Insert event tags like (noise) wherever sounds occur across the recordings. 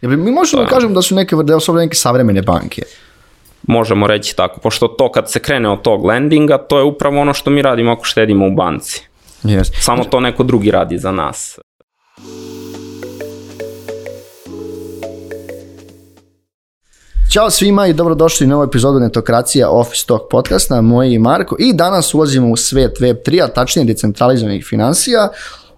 Jer mi možemo da kažemo da su neke, da su neke savremene banke. Možemo reći tako, pošto to kad se krene od tog lendinga, to je upravo ono što mi radimo ako štedimo u banci. Yes. Samo to neko drugi radi za nas. Ćao svima i dobrodošli u novu epizodu Netokracija Office Talk podcasta, moji i Marko. I danas ulazimo u svet Web3, a tačnije decentralizovanih financija.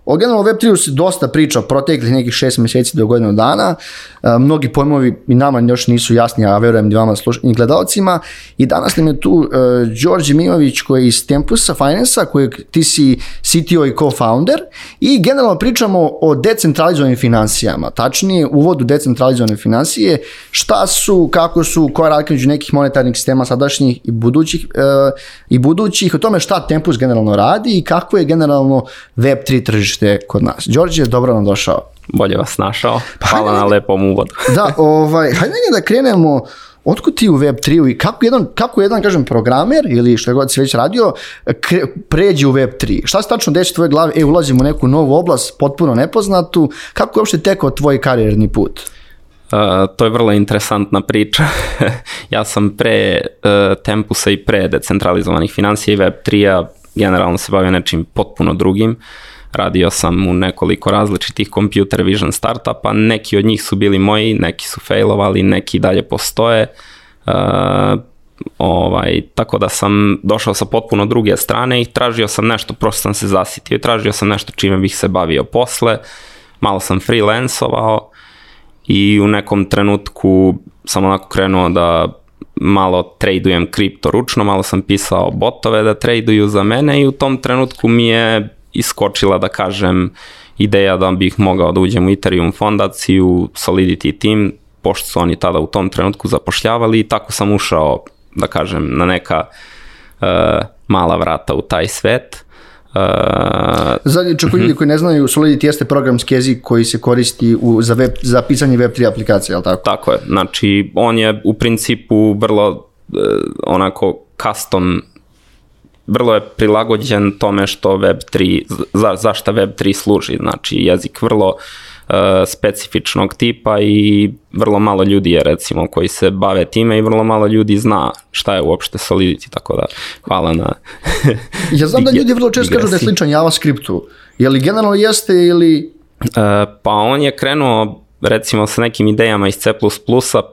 O generalno Web3 se dosta priča proteklih nekih šest mjeseci do godinu dana. E, mnogi pojmovi i nama još nisu jasni, a verujem i vama slušanim gledalcima. I danas nam je tu e, Đorđe Mimović koji je iz Tempusa Finance-a, ti si CTO i co-founder. I generalno pričamo o decentralizovanim financijama, tačnije uvodu decentralizovane financije, šta su, kako su, koja razlika među nekih monetarnih sistema sadašnjih i budućih, e, i budućih, o tome šta Tempus generalno radi i kako je generalno Web3 tržište kod nas. Đorđe, dobro nam došao. Bolje vas našao. Hvala na lepom uvodu. (laughs) Da, ovaj, hajde da krenemo Otkud ti u Web3 i kako jedan, kako jedan kažem, programer ili što god si već radio, kre, pređe u Web3? Šta se tačno desi u tvojoj glavi? E, ulazim u neku novu oblast, potpuno nepoznatu. Kako je uopšte tekao tvoj karijerni put? Uh, to je vrlo interesantna priča. (laughs) ja sam pre uh, Tempusa i pre decentralizovanih financija i Web3-a generalno se bavio nečim potpuno drugim. Uh, radio sam u nekoliko različitih computer vision startupa, neki od njih su bili moji, neki su failovali, neki dalje postoje. Uh, ovaj, tako da sam došao sa potpuno druge strane i tražio sam nešto, prosto sam se zasitio i tražio sam nešto čime bih se bavio posle, malo sam freelancovao i u nekom trenutku sam onako krenuo da malo tradujem kripto ručno, malo sam pisao botove da traduju za mene i u tom trenutku mi je iskočila, da kažem, ideja da bih mogao da uđem u Ethereum fondaciju, Solidity team, pošto su oni tada u tom trenutku zapošljavali i tako sam ušao, da kažem, na neka uh, mala vrata u taj svet. Uh, Zadnji čak ljudi koji ne znaju, Solidity jeste programski jezik koji se koristi u, za, web, za pisanje Web3 aplikacije, ali tako? Tako je, znači on je u principu vrlo uh, onako custom vrlo je prilagođen tome što Web3, za, zašta Web3 služi, znači jezik vrlo uh, specifičnog tipa i vrlo malo ljudi je recimo koji se bave time i vrlo malo ljudi zna šta je uopšte Solidity, tako da hvala na (laughs) Ja znam da (laughs) ljudi vrlo često kažu da je sličan JavaScriptu, je li generalno jeste ili... Uh, pa on je krenuo recimo sa nekim idejama iz C++,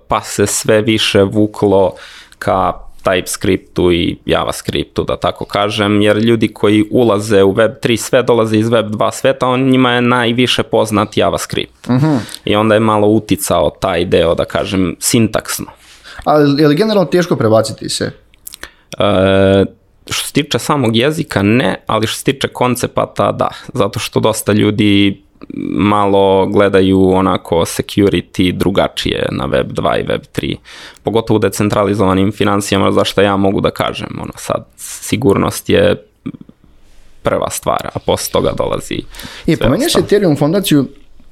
pa se sve više vuklo ka TypeScriptu i JavaScriptu, da tako kažem, jer ljudi koji ulaze u Web3 sve dolaze iz Web2 sveta, on njima je najviše poznat JavaScript. Uh mhm. -huh. I onda je malo uticao taj deo, da kažem, sintaksno. Ali je li generalno teško prebaciti se? E, što se tiče samog jezika, ne, ali što se tiče koncepata, da, zato što dosta ljudi malo gledaju onako security drugačije na Web 2 i Web 3, pogotovo u decentralizovanim financijama, zašto ja mogu da kažem, ono sad, sigurnost je prva stvar, a posle toga dolazi I pomenješ Ethereum fondaciju,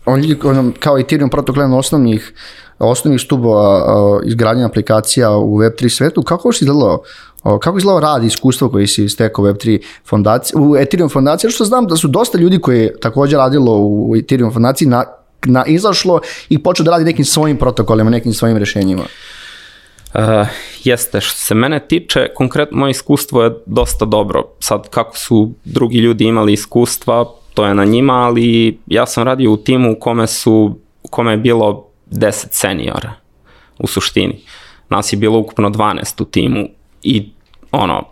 on, on, kao Ethereum protokol osnovnih osnovnih stubova izgradnje aplikacija u Web3 svetu, kako si izgledalo kako izgleda rad i iskustvo koji si stekao u Web3 fondaciji, u Ethereum fondaciji, što znam da su dosta ljudi koji je također radilo u Ethereum fondaciji na, na izašlo i počeo da radi nekim svojim protokolima, nekim svojim rešenjima. Uh, jeste, što se mene tiče, konkretno moje iskustvo je dosta dobro. Sad, kako su drugi ljudi imali iskustva, to je na njima, ali ja sam radio u timu u kome, su, u kome je bilo 10 seniora u suštini. Nas je bilo ukupno 12 u timu i ono,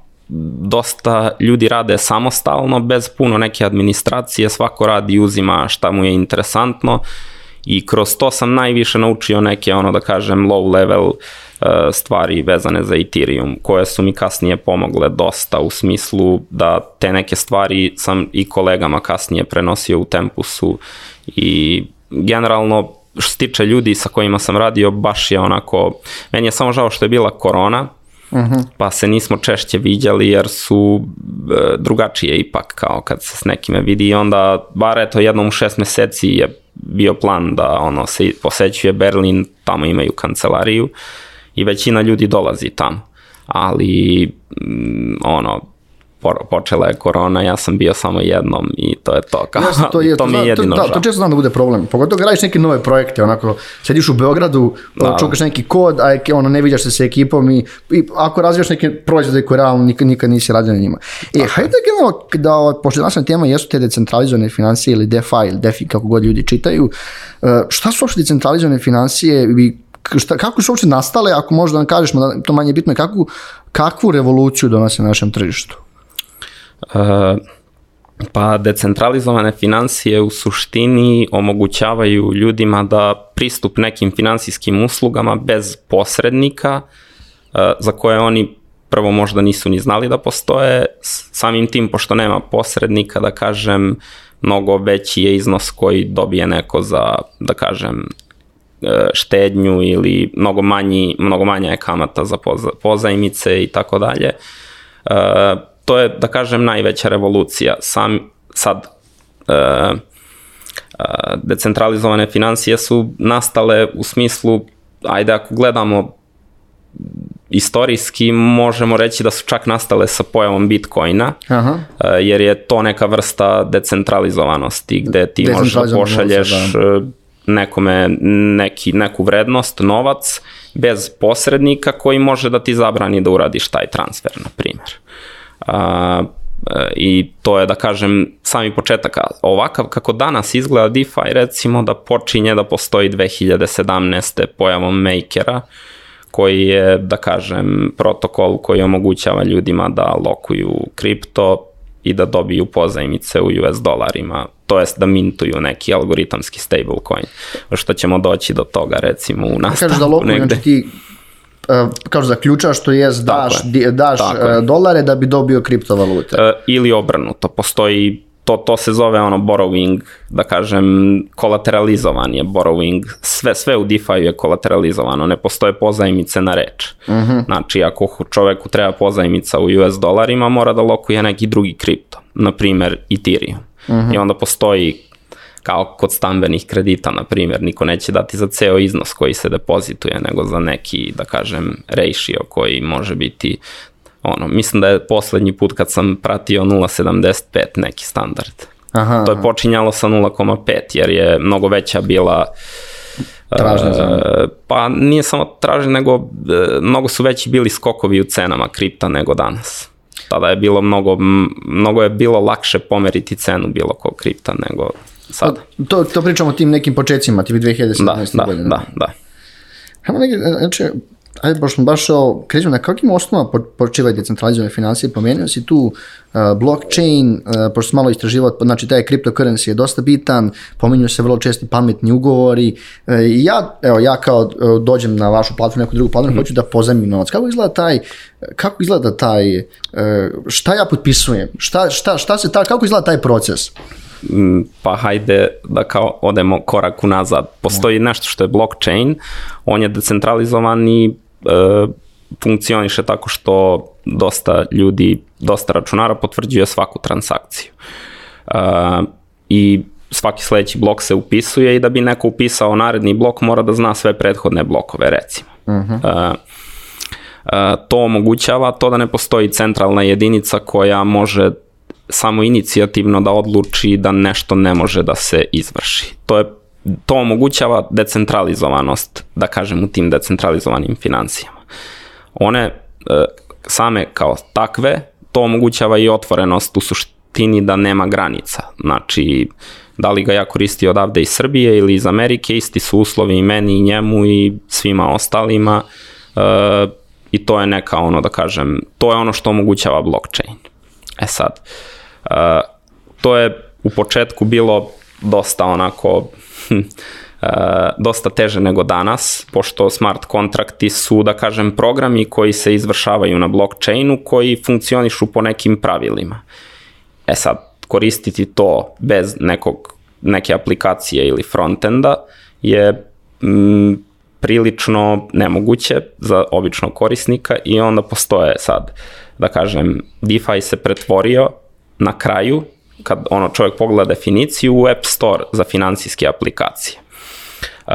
dosta ljudi rade samostalno, bez puno neke administracije, svako radi i uzima šta mu je interesantno i kroz to sam najviše naučio neke, ono da kažem, low level uh, stvari vezane za Ethereum, koje su mi kasnije pomogle dosta u smislu da te neke stvari sam i kolegama kasnije prenosio u Tempusu i generalno što se tiče ljudi sa kojima sam radio, baš je onako, meni je samo žao što je bila korona, Uh mhm. -huh. pa se nismo češće viđali jer su e, drugačije ipak kao kad se s nekime vidi i onda bar eto jednom u šest meseci je bio plan da ono se posećuje Berlin, tamo imaju kancelariju i većina ljudi dolazi tamo. Ali mm, ono počela je korona, ja sam bio samo jednom i to je to. Kao, Jasno, to, je, to mi je jedino to, da, to često znam da bude problem. Pogotovo kad radiš neke nove projekte, onako, sediš u Beogradu, Da. čukaš neki kod, a ono, ne viđaš se sa ekipom i, i ako razvijaš neke proizvode koje realno nikad, nikad nisi radio na njima. E, hajde da generalno, da, ovaj, pošto danas tema jesu te decentralizovane financije ili DeFi ili DeFi, kako god ljudi čitaju, e, šta su uopšte decentralizovane financije i šta, kako su uopšte nastale, ako možda nam kažeš, to manje bitno, kakvu, kakvu revoluciju donose na našem tržištu? E, Pa decentralizovane financije u suštini omogućavaju ljudima da pristup nekim finansijskim uslugama bez posrednika e, za koje oni prvo možda nisu ni znali da postoje, samim tim pošto nema posrednika da kažem mnogo veći je iznos koji dobije neko za da kažem e, štednju ili mnogo manji mnogo manja je kamata za poza, pozajmice i tako dalje. To je, da kažem, najveća revolucija. Sam, sad, e, e, decentralizovane financije su nastale u smislu, ajde ako gledamo istorijski, možemo reći da su čak nastale sa pojavom Bitcoina, Aha. e, jer je to neka vrsta decentralizovanosti gde ti možeš da pošalješ novca, e, nekome neki, neku vrednost, novac, bez posrednika koji može da ti zabrani da uradiš taj transfer, na primjer. A, I to je, da kažem, sami početak. Ovakav kako danas izgleda DeFi, recimo da počinje da postoji 2017. pojavom Makera, koji je, da kažem, protokol koji omogućava ljudima da lokuju kripto i da dobiju pozajmice u US dolarima, to jest da mintuju neki algoritamski stablecoin. Što ćemo doći do toga recimo u nastavku Kažeš da loku, negde. znači ti kažu zaključaš, to jest daš, je. daš Tako je. uh, dolare da bi dobio kriptovalute. E, ili obrnuto, postoji to, to se zove ono borrowing, da kažem, kolateralizovan je borrowing, sve, sve u DeFi je kolateralizovano, ne postoje pozajmice na reč. Znači, ako čoveku treba pozajmica u US dolarima, mora da lokuje neki drugi kripto, na primer Ethereum. I onda postoji kao kod stambenih kredita, na primjer, niko neće dati za ceo iznos koji se depozituje, nego za neki, da kažem, ratio koji može biti ono, mislim da je poslednji put kad sam pratio 0.75 neki standard. Aha, To je počinjalo sa 0.5 jer je mnogo veća bila Tražnja za- e, pa nije samo tražnja, nego e, mnogo su veći bili skokovi u cenama kripta nego danas. Tada je bilo mnogo, mnogo je bilo lakše pomeriti cenu bilo kog kripta nego sada. to, to pričamo o tim nekim početcima, ti 2017. Da, da, godine. da, da. Hajmo neki, znači, ajde, pošto smo baš ovo, krećemo na kakvim osnovama po- počivaju decentralizovane financije, pomenuo si tu uh, blockchain, uh, pošto malo istraživao, znači taj cryptocurrency je dosta bitan, pominju se vrlo česti pametni ugovori, uh, i ja, evo, ja kao uh, dođem na vašu platformu, neku drugu platformu, hoću da pozajmim novac. Kako izgleda taj, kako izgleda taj, uh, šta ja potpisujem, šta, šta, šta se ta, kako izgleda taj proces? Mm, pa hajde da kao odemo korak unazad. Postoji nešto što je blockchain, on je decentralizovan i e, funkcioniše tako što dosta ljudi, dosta računara potvrđuje svaku transakciju. E, I svaki sledeći blok se upisuje i da bi neko upisao naredni blok mora da zna sve prethodne blokove recimo. E, E, to omogućava to da ne postoji centralna jedinica koja može samo inicijativno da odluči da nešto ne može da se izvrši. To je to omogućava decentralizovanost, da kažem, u tim decentralizovanim financijama. One e, same kao takve, to omogućava i otvorenost u suštini da nema granica. Znači, da li ga ja koristio odavde iz Srbije ili iz Amerike, isti su uslovi i meni i njemu i svima ostalima. E, I to je neka ono da kažem, to je ono što omogućava blockchain. E sad, uh, to je u početku bilo dosta onako uh, dosta teže nego danas, pošto smart kontrakti su, da kažem, programi koji se izvršavaju na blockchainu, koji funkcionišu po nekim pravilima. E sad, koristiti to bez nekog, neke aplikacije ili frontenda je mm, prilično nemoguće za običnog korisnika i onda postoje sad, da kažem, DeFi se pretvorio na kraju, kad ono čovjek pogleda definiciju, u App Store za finansijske aplikacije. Uh,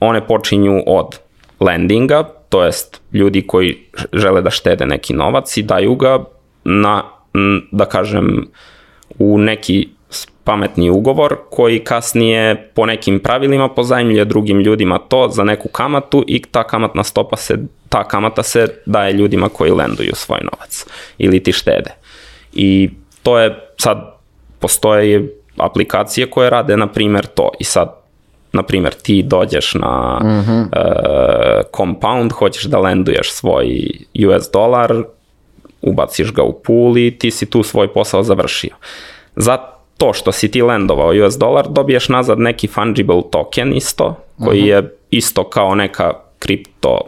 one počinju od lendinga, to jest ljudi koji žele da štede neki novac i daju ga na da kažem, u neki pametni ugovor koji kasnije po nekim pravilima pozajmljuje drugim ljudima to za neku kamatu i ta kamatna stopa se, ta kamata se daje ljudima koji lenduju svoj novac ili ti štede. I to je sad, postoje aplikacije koje rade na primjer to i sad na primjer ti dođeš na uh compound, hoćeš da lenduješ svoj US dolar, ubaciš ga u pool i ti si tu svoj posao završio. Za to što si ti lendovao US dolar, dobiješ nazad neki fungible token isto, koji uh je isto kao neka kripto,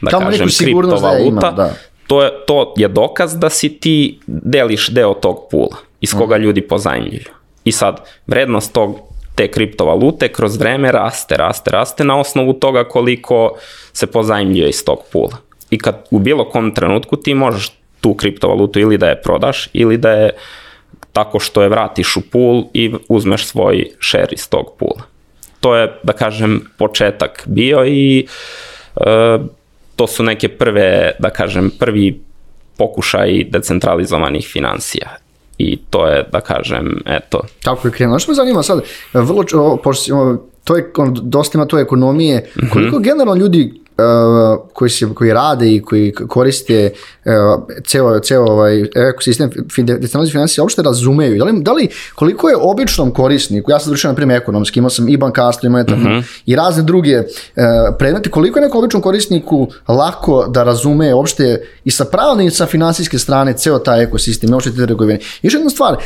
da kao kažem, kriptovaluta. Da, To, je, to je dokaz da si ti deliš deo tog pula iz koga uh ljudi pozajmljuju. I sad, vrednost tog te kriptovalute kroz vreme raste, raste, raste na osnovu toga koliko se pozajmljuje iz tog pula. I kad u bilo kom trenutku ti možeš tu kriptovalutu ili da je prodaš ili da je tako što je vratiš u pool i uzmeš svoj share iz tog pula. To je, da kažem, početak bio i e, to su neke prve, da kažem, prvi pokušaj decentralizovanih financija i to je, da kažem, eto. Kako je krenuo? Što me zanima sad, vrlo, pošto to je, dosta ima to ekonomije, mhm. koliko generalno ljudi Uh, koji, se, koji rade i koji koriste uh, ceo, ceo ovaj ekosistem decentralizovanih financija uopšte razumeju. Da li, da li koliko je običnom korisniku, ja sam završio na primjer ekonomski, imao sam i bankarstvo i monetarno uh mhm. -huh. i razne druge uh, predmete, koliko je nekom običnom korisniku lako da razume uopšte i sa pravne i sa finansijske strane ceo taj ekosistem, uopšte te trgovine. Još jedna stvar,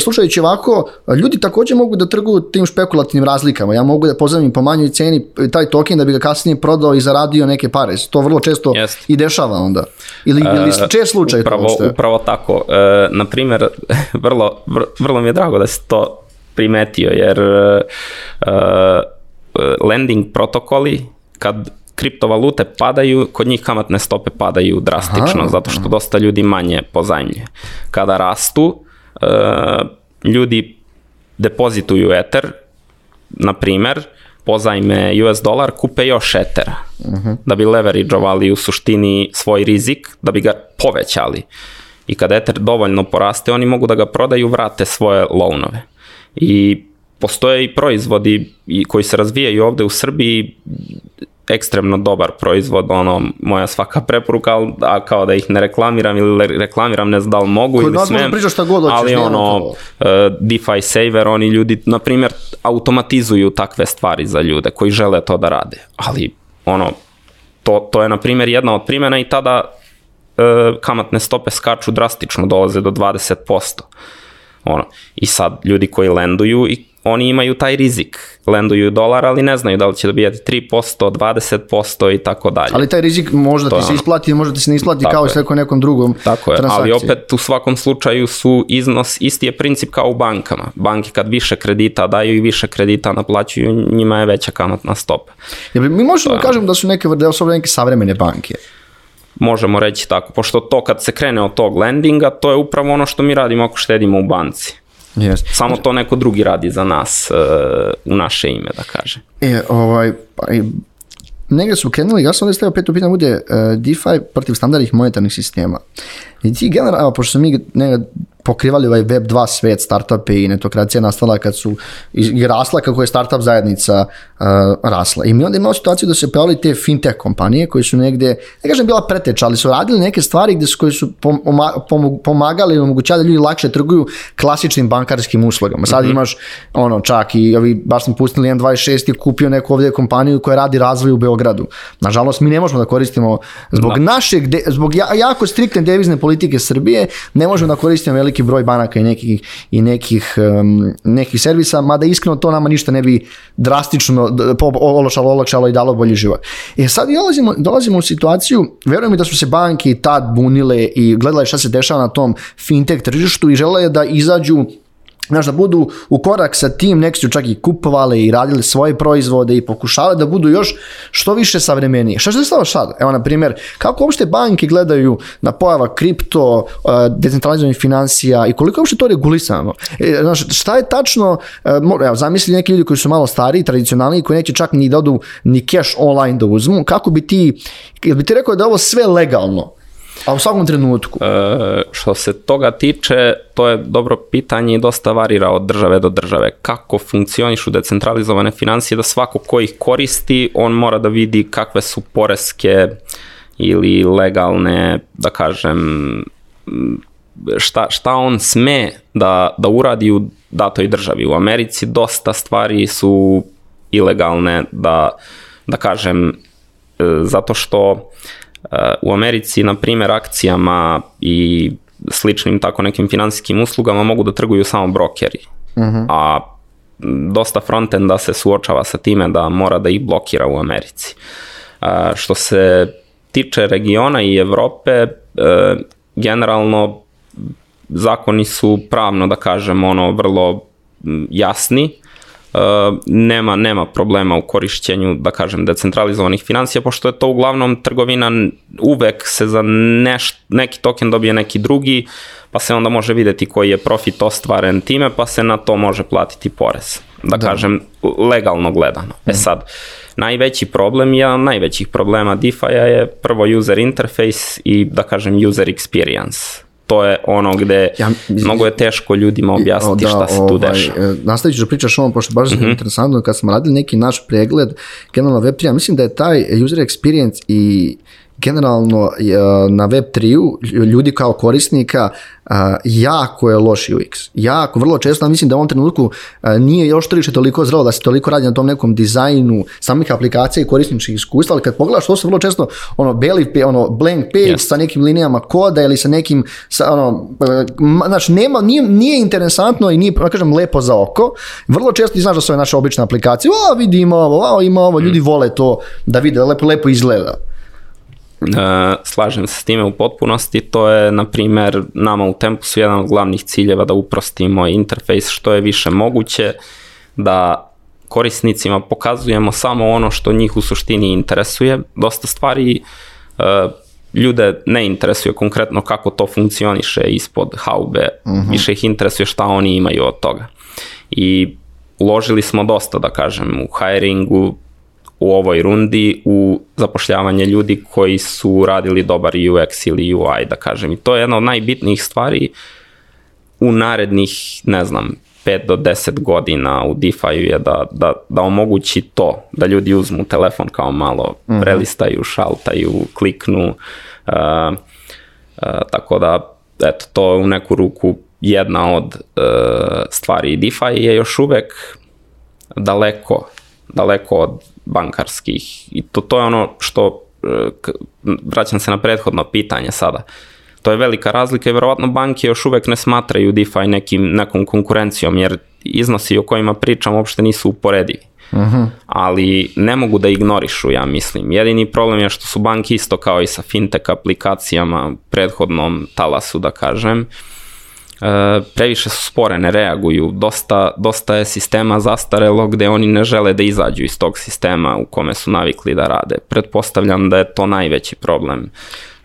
slušajući ovako, ljudi takođe mogu da trguju tim špekulativnim razlikama. Ja mogu da pozavim po manjoj ceni taj token da bi ga kasnije prodao i zaradio zaradio neke pare. To vrlo često Jest. i dešava onda. Ili, ili e, čest slučaj upravo, to što Upravo tako. E, na primjer, (laughs) vrlo, vrlo mi je drago da si to primetio, jer e, lending protokoli, kad kriptovalute padaju, kod njih kamatne stope padaju drastično, Aha. zato što dosta ljudi manje pozajmljuje. Kada rastu, e, ljudi depozituju Ether, na primer, pozajme US dolar, kupe još etera, uh -huh. da bi leverageovali u suštini svoj rizik, da bi ga povećali. I kada eter dovoljno poraste, oni mogu da ga prodaju, vrate svoje loanove. I postoje i proizvodi koji se razvijaju ovde u Srbiji ekstremno dobar proizvod, ono, moja svaka preporuka, a kao da ih ne reklamiram ili reklamiram, ne znam da li mogu ili smem, priča šta god ali ono, uh, DeFi Saver, oni ljudi, na primjer, automatizuju takve stvari za ljude koji žele to da rade, ali ono, to, to je na primjer jedna od primjena i tada uh, kamatne stope skaču drastično, dolaze do 20%. Ono, I sad ljudi koji lenduju i oni imaju taj rizik. Lenduju dolar, ali ne znaju da li će dobijati 3%, 20% i tako dalje. Ali taj rizik možda ti se isplati, možda ti se ne isplati tako kao i sve nekom drugom Tako je, ali opet u svakom slučaju su iznos, isti je princip kao u bankama. Banke kad više kredita daju i više kredita naplaćuju, njima je veća kamatna stopa. Ja, mi možemo da kažemo da su neke, da su neke savremene banke možemo reći tako, pošto to kad se krene od tog lendinga, to je upravo ono što mi radimo ako štedimo u banci. Yes. Samo to neko drugi radi za nas, uh, u naše ime, da kaže. E, ovaj, pa, negde su krenuli, ja sam ovdje stavio petu pitanje, bude uh, DeFi protiv standardnih monetarnih sistema. I ti generalno, pošto smo mi negde pokrivali ovaj web 2 svet, startupe i netokracija nastala kad su i rasla kako je startup zajednica uh, rasla. I mi onda imamo situaciju da se pojavili te fintech kompanije koje su negde, ne kažem bila preteča, ali su radili neke stvari gde su, koji su pomagali i omogućali da ljudi lakše trguju klasičnim bankarskim uslugama. Sad mm -hmm. imaš ono čak i ovi, baš smo pustili N26 i kupio neku ovdje kompaniju koja radi razvoj u Beogradu. Nažalost, mi ne možemo da koristimo zbog da. našeg, de, zbog jako striktne devizne politike Srbije, ne možemo da koristimo veliki veliki broj banaka i nekih, i nekih, um, nekih servisa, mada iskreno to nama ništa ne bi drastično olakšalo, olakšalo i dalo bolji život. E sad dolazimo, dolazimo u situaciju, verujem da su se banke tad bunile i gledale šta se dešava na tom fintech tržištu i žele da izađu znaš, da budu u korak sa tim, nek su čak i kupovali i radili svoje proizvode i pokušavali da budu još što više savremenije. Šta se dešava sad? Evo, na primjer, kako uopšte banke gledaju na pojava kripto, uh, decentralizovanih financija i koliko uopšte to regulisano? E, znaš, šta je tačno, uh, evo, zamisli neki ljudi koji su malo stariji, tradicionalni, koji neće čak ni da odu ni cash online da uzmu, kako bi ti, bi ti rekao da je ovo sve legalno, A u svakom trenutku? E, što se toga tiče, to je dobro pitanje i dosta varira od države do države. Kako funkcionišu decentralizovane financije, da svako ko ih koristi, on mora da vidi kakve su poreske ili legalne, da kažem, šta, šta on sme da, da uradi u datoj državi. U Americi dosta stvari su ilegalne, da, da kažem, e, zato što u Americi, na primjer, akcijama i sličnim tako nekim finansijskim uslugama mogu da trguju samo brokeri. Uh -huh. A dosta frontenda se suočava sa time da mora da ih blokira u Americi. A, što se tiče regiona i Evrope, e, generalno zakoni su pravno da kažem ono vrlo jasni, Uh, nema, nema problema u korišćenju, da kažem, decentralizovanih financija, pošto je to uglavnom trgovina, uvek se za neš, neki token dobije neki drugi, pa se onda može videti koji je profit ostvaren time, pa se na to može platiti porez. Da, da. kažem, legalno gledano. E mhm. sad, najveći problem, jedan najvećih problema DeFi-a je prvo user interface i, da kažem, user experience to je ono gde ja, mnogo je teško ljudima objasniti da, šta se tu ovaj, dešava. E, nastavit ću da pričaš ovom, pošto baš mm -hmm. interesantno, kad smo radili neki naš pregled generalno Web3, mislim da je taj user experience i generalno na Web3-u ljudi kao korisnika jako je loš UX. Jako, vrlo često, mislim da u ovom trenutku nije još tržište toliko zrelo da se toliko radi na tom nekom dizajnu samih aplikacija i korisničkih iskustva, ali kad pogledaš to se vrlo često ono beli, ono blank page yes. sa nekim linijama koda ili sa nekim sa, ono, znači nema, nije, nije interesantno i nije, da kažem, lepo za oko. Vrlo često ti znaš da su ove naše obične aplikacije, o, vidi ima ovo, o, ima ovo, ljudi mm. vole to da vide, lepo, lepo izgleda. E, slažem se s time u potpunosti, to je na primer nama u Tempusu jedan od glavnih ciljeva da uprostimo interfejs što je više moguće, da korisnicima pokazujemo samo ono što njih u suštini interesuje. Dosta stvari e, ljude ne interesuje konkretno kako to funkcioniše ispod haube, uh mhm. -huh. više ih interesuje šta oni imaju od toga. I uložili smo dosta, da kažem, u hiringu, u ovoj rundi u zapošljavanje ljudi koji su radili dobar UX ili UI, da kažem. I to je jedna od najbitnijih stvari u narednih, ne znam, 5 do 10 godina u DeFi je da, da, da omogući to, da ljudi uzmu telefon kao malo, mm -hmm. prelistaju, šaltaju, kliknu, uh, uh, tako da, eto, to je u neku ruku jedna od uh, stvari. DeFi je još uvek daleko, daleko od bankarskih i to, to je ono što, e, vraćam se na prethodno pitanje sada, to je velika razlika i verovatno banke još uvek ne smatraju DeFi nekim, nekom konkurencijom jer iznosi o kojima pričam uopšte nisu uporedivi. Uh mhm. -huh. ali ne mogu da ignorišu, ja mislim. Jedini problem je što su banke isto kao i sa fintech aplikacijama, prethodnom talasu da kažem, uh, previše su spore, ne reaguju, dosta, dosta je sistema zastarelo gde oni ne žele da izađu iz tog sistema u kome su navikli da rade. Pretpostavljam da je to najveći problem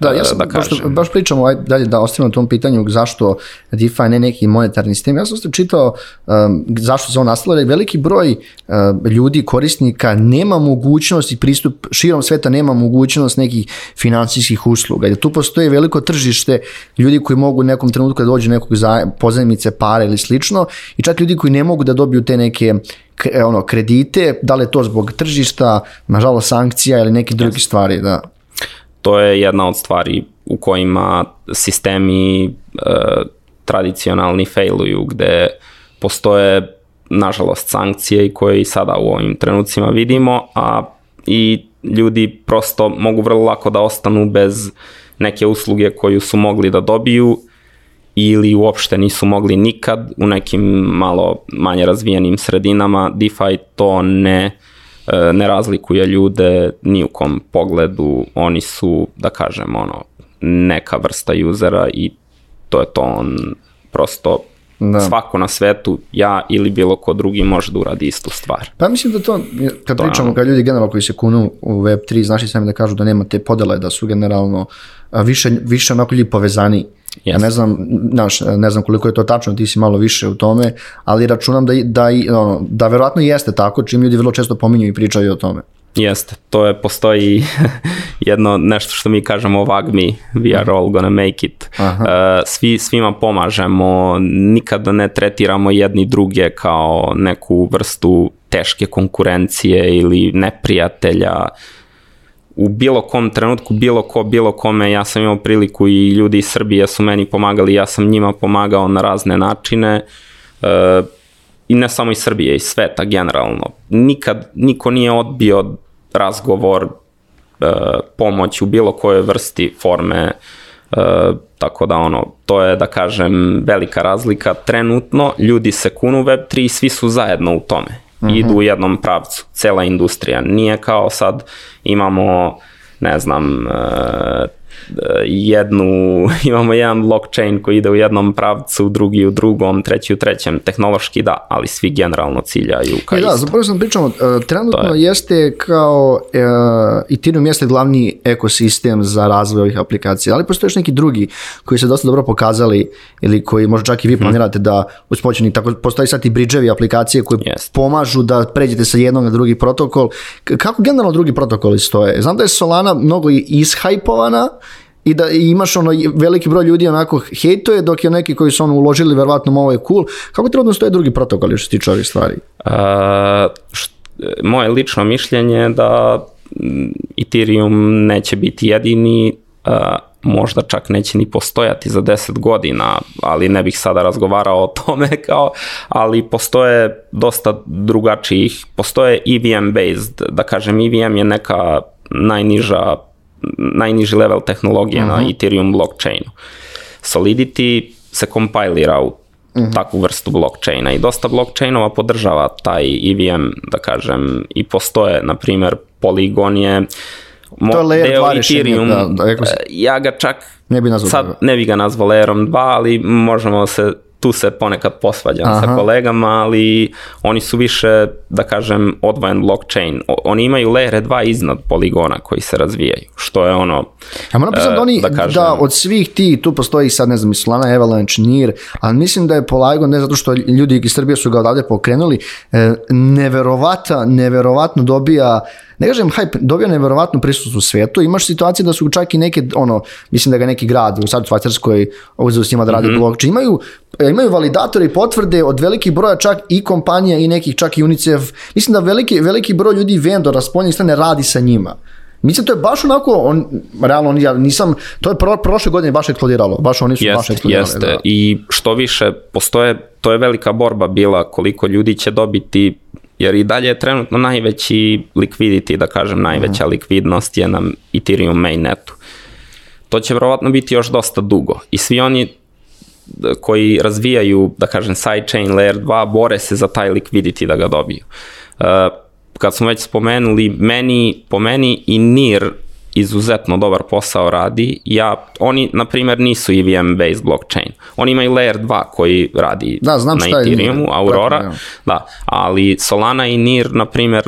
Da, ja sam, da baš, baš pričamo aj, dalje da ostavimo na tom pitanju zašto DeFi ne neki monetarni sistem. Ja sam ste čitao um, zašto se on nastalo, jer veliki broj uh, ljudi, korisnika nema mogućnost i pristup širom sveta nema mogućnost nekih finansijskih usluga. Jer tu postoji veliko tržište ljudi koji mogu u nekom trenutku da dođu nekog za, pozajmice, pare ili slično i čak ljudi koji ne mogu da dobiju te neke ono kredite, da li je to zbog tržišta, nažalost sankcija ili neke druge stvari, da to je jedna od stvari u kojima sistemi e, tradicionalni failuju, gde postoje nažalost sankcije i koje i sada u ovim trenucima vidimo, a i ljudi prosto mogu vrlo lako da ostanu bez neke usluge koju su mogli da dobiju ili uopšte nisu mogli nikad u nekim malo manje razvijenim sredinama. DeFi to ne uh, ne razlikuje ljude ni u kom pogledu, oni su, da kažem, ono, neka vrsta usera i to je to, on prosto da. svako na svetu, ja ili bilo ko drugi može da uradi istu stvar. Pa mislim da to, kad to pričamo, kad ljudi generalno koji se kunu u Web3, znaš i sami da kažu da nema te podele, da su generalno više, više onako ljudi povezani Yes. Ja ne znam, znaš, ne znam koliko je to tačno, ti si malo više u tome, ali računam da, da, ono, da verovatno jeste tako, čim ljudi vrlo često pominju i pričaju o tome. Jeste, to je, postoji (laughs) jedno nešto što mi kažemo vagmi, we are all gonna make it. Uh, svi, svima pomažemo, nikada ne tretiramo jedni druge kao neku vrstu teške konkurencije ili neprijatelja. U bilo kom trenutku, bilo ko, bilo kome, ja sam imao priliku i ljudi iz Srbije su meni pomagali, ja sam njima pomagao na razne načine. Uh, i ne samo iz Srbije, iz sveta generalno. Nikad niko nije odbio razgovor, e, pomoć u bilo kojoj vrsti forme, e, tako da ono, to je da kažem velika razlika. Trenutno ljudi se kunu Web3 i svi su zajedno u tome. Mm -hmm. Idu u jednom pravcu, cela industrija. Nije kao sad imamo ne znam, e, jednu, (laughs) imamo jedan blockchain koji ide u jednom pravcu, drugi u drugom, treći u trećem, tehnološki da, ali svi generalno ciljaju ka I Da, zapravo sam pričamo, uh, trenutno je. jeste kao uh, Ethereum jeste glavni ekosistem za razvoj ovih aplikacija, ali postoje još neki drugi koji se dosta dobro pokazali ili koji možda čak i vi mhm. planirate hmm. da uspoćeni, tako postoji sad i bridževi aplikacije koji yes. pomažu da pređete sa jednog na drugi protokol. Kako generalno drugi protokoli stoje? Znam da je Solana mnogo ishajpovana, i da imaš ono veliki broj ljudi onako hejtuje dok je neki koji su ono uložili verovatno ovo je cool. Kako trenutno stoje drugi protokoli što se tiče ovih stvari? Uh, št, moje lično mišljenje je da Ethereum neće biti jedini, uh, možda čak neće ni postojati za 10 godina, ali ne bih sada razgovarao o tome (laughs) kao, ali postoje dosta drugačijih, postoje EVM based, da kažem EVM je neka najniža najniži level tehnologije uh -huh. na mhm. Ethereum blockchainu. Solidity se kompilira u mhm. -huh. takvu vrstu blockchaina i dosta blockchainova podržava taj EVM, da kažem, i postoje, na primjer, Polygon je to je layer 2 Ethereum, da, da, e, ja ga čak ne bi nazvao sad ne bi ga nazvao layerom 2, ali možemo se tu se ponekad posvađam Aha. sa kolegama, ali oni su više, da kažem, odvojen blockchain. O, oni imaju layer 2 iznad poligona koji se razvijaju, što je ono... Ja moram pisati da oni, da, kažem, da od svih ti, tu postoji sad, ne znam, Solana, Avalanche, NIR, ali mislim da je Polygon, ne zato što ljudi iz Srbije su ga odavde pokrenuli, e, neverovata, neverovatno dobija ne kažem hype, dobio neverovatnu prisutnost u svetu, imaš situacije da su čak i neke, ono, mislim da ga neki grad u sad Švajcarskoj uzeo s njima da radi mm -hmm. blockchain, imaju, imaju validatore i potvrde od velikih broja čak i kompanija i nekih čak i UNICEF, mislim da veliki, veliki broj ljudi vendora spoljnih strane radi sa njima. Mislim, to je baš onako, on, realno, ja nisam, to je pro, prošle godine baš eksplodiralo, baš oni su jest, baš eksplodirali. Jeste, da. i što više, postoje, to je velika borba bila koliko ljudi će dobiti jer i dalje je trenutno najveći liquidity, da kažem, najveća mm. likvidnost je na Ethereum mainnetu. To će verovatno biti još dosta dugo i svi oni koji razvijaju, da kažem, sidechain layer 2, bore se za taj liquidity da ga dobiju. Uh, kad smo već spomenuli, meni, po meni i NIR izuzetno dobar posao radi. Ja, oni, na primjer, nisu EVM based blockchain. Oni imaju layer 2 koji radi da, znam na Ethereumu, Aurora, Pratim, da, ali Solana i NIR, na primjer,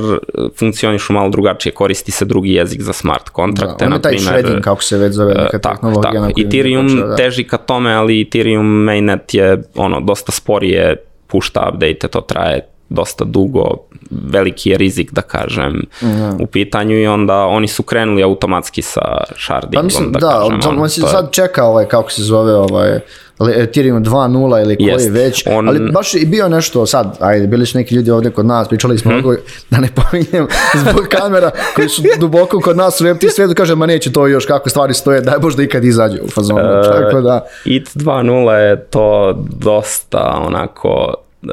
funkcionišu malo drugačije, koristi se drugi jezik za smart kontrakte, da, na primjer. taj shredding, kako se već zove, neka tak, tehnologija. Tak. Ethereum počeo, da. teži ka tome, ali Ethereum mainnet je ono, dosta sporije, pušta update, to traje dosta dugo, veliki je rizik da kažem mm. u pitanju i onda oni su krenuli automatski sa shardingom. Pa mislim, da, da kažem, on, on se sad čeka ovaj, kako se zove ovaj, Ethereum 2.0 ili koji Jest, već, on... ali baš i bio nešto sad, ajde, bili su neki ljudi ovde kod nas, pričali smo hmm. da ne pominjem (laughs) zbog kamera koji su (laughs) duboko kod nas u web svetu, kaže, ma neće to još kako stvari stoje, daj bož da ikad izađe u fazonu. Uh, Tako da. IT 2.0 je to dosta onako uh,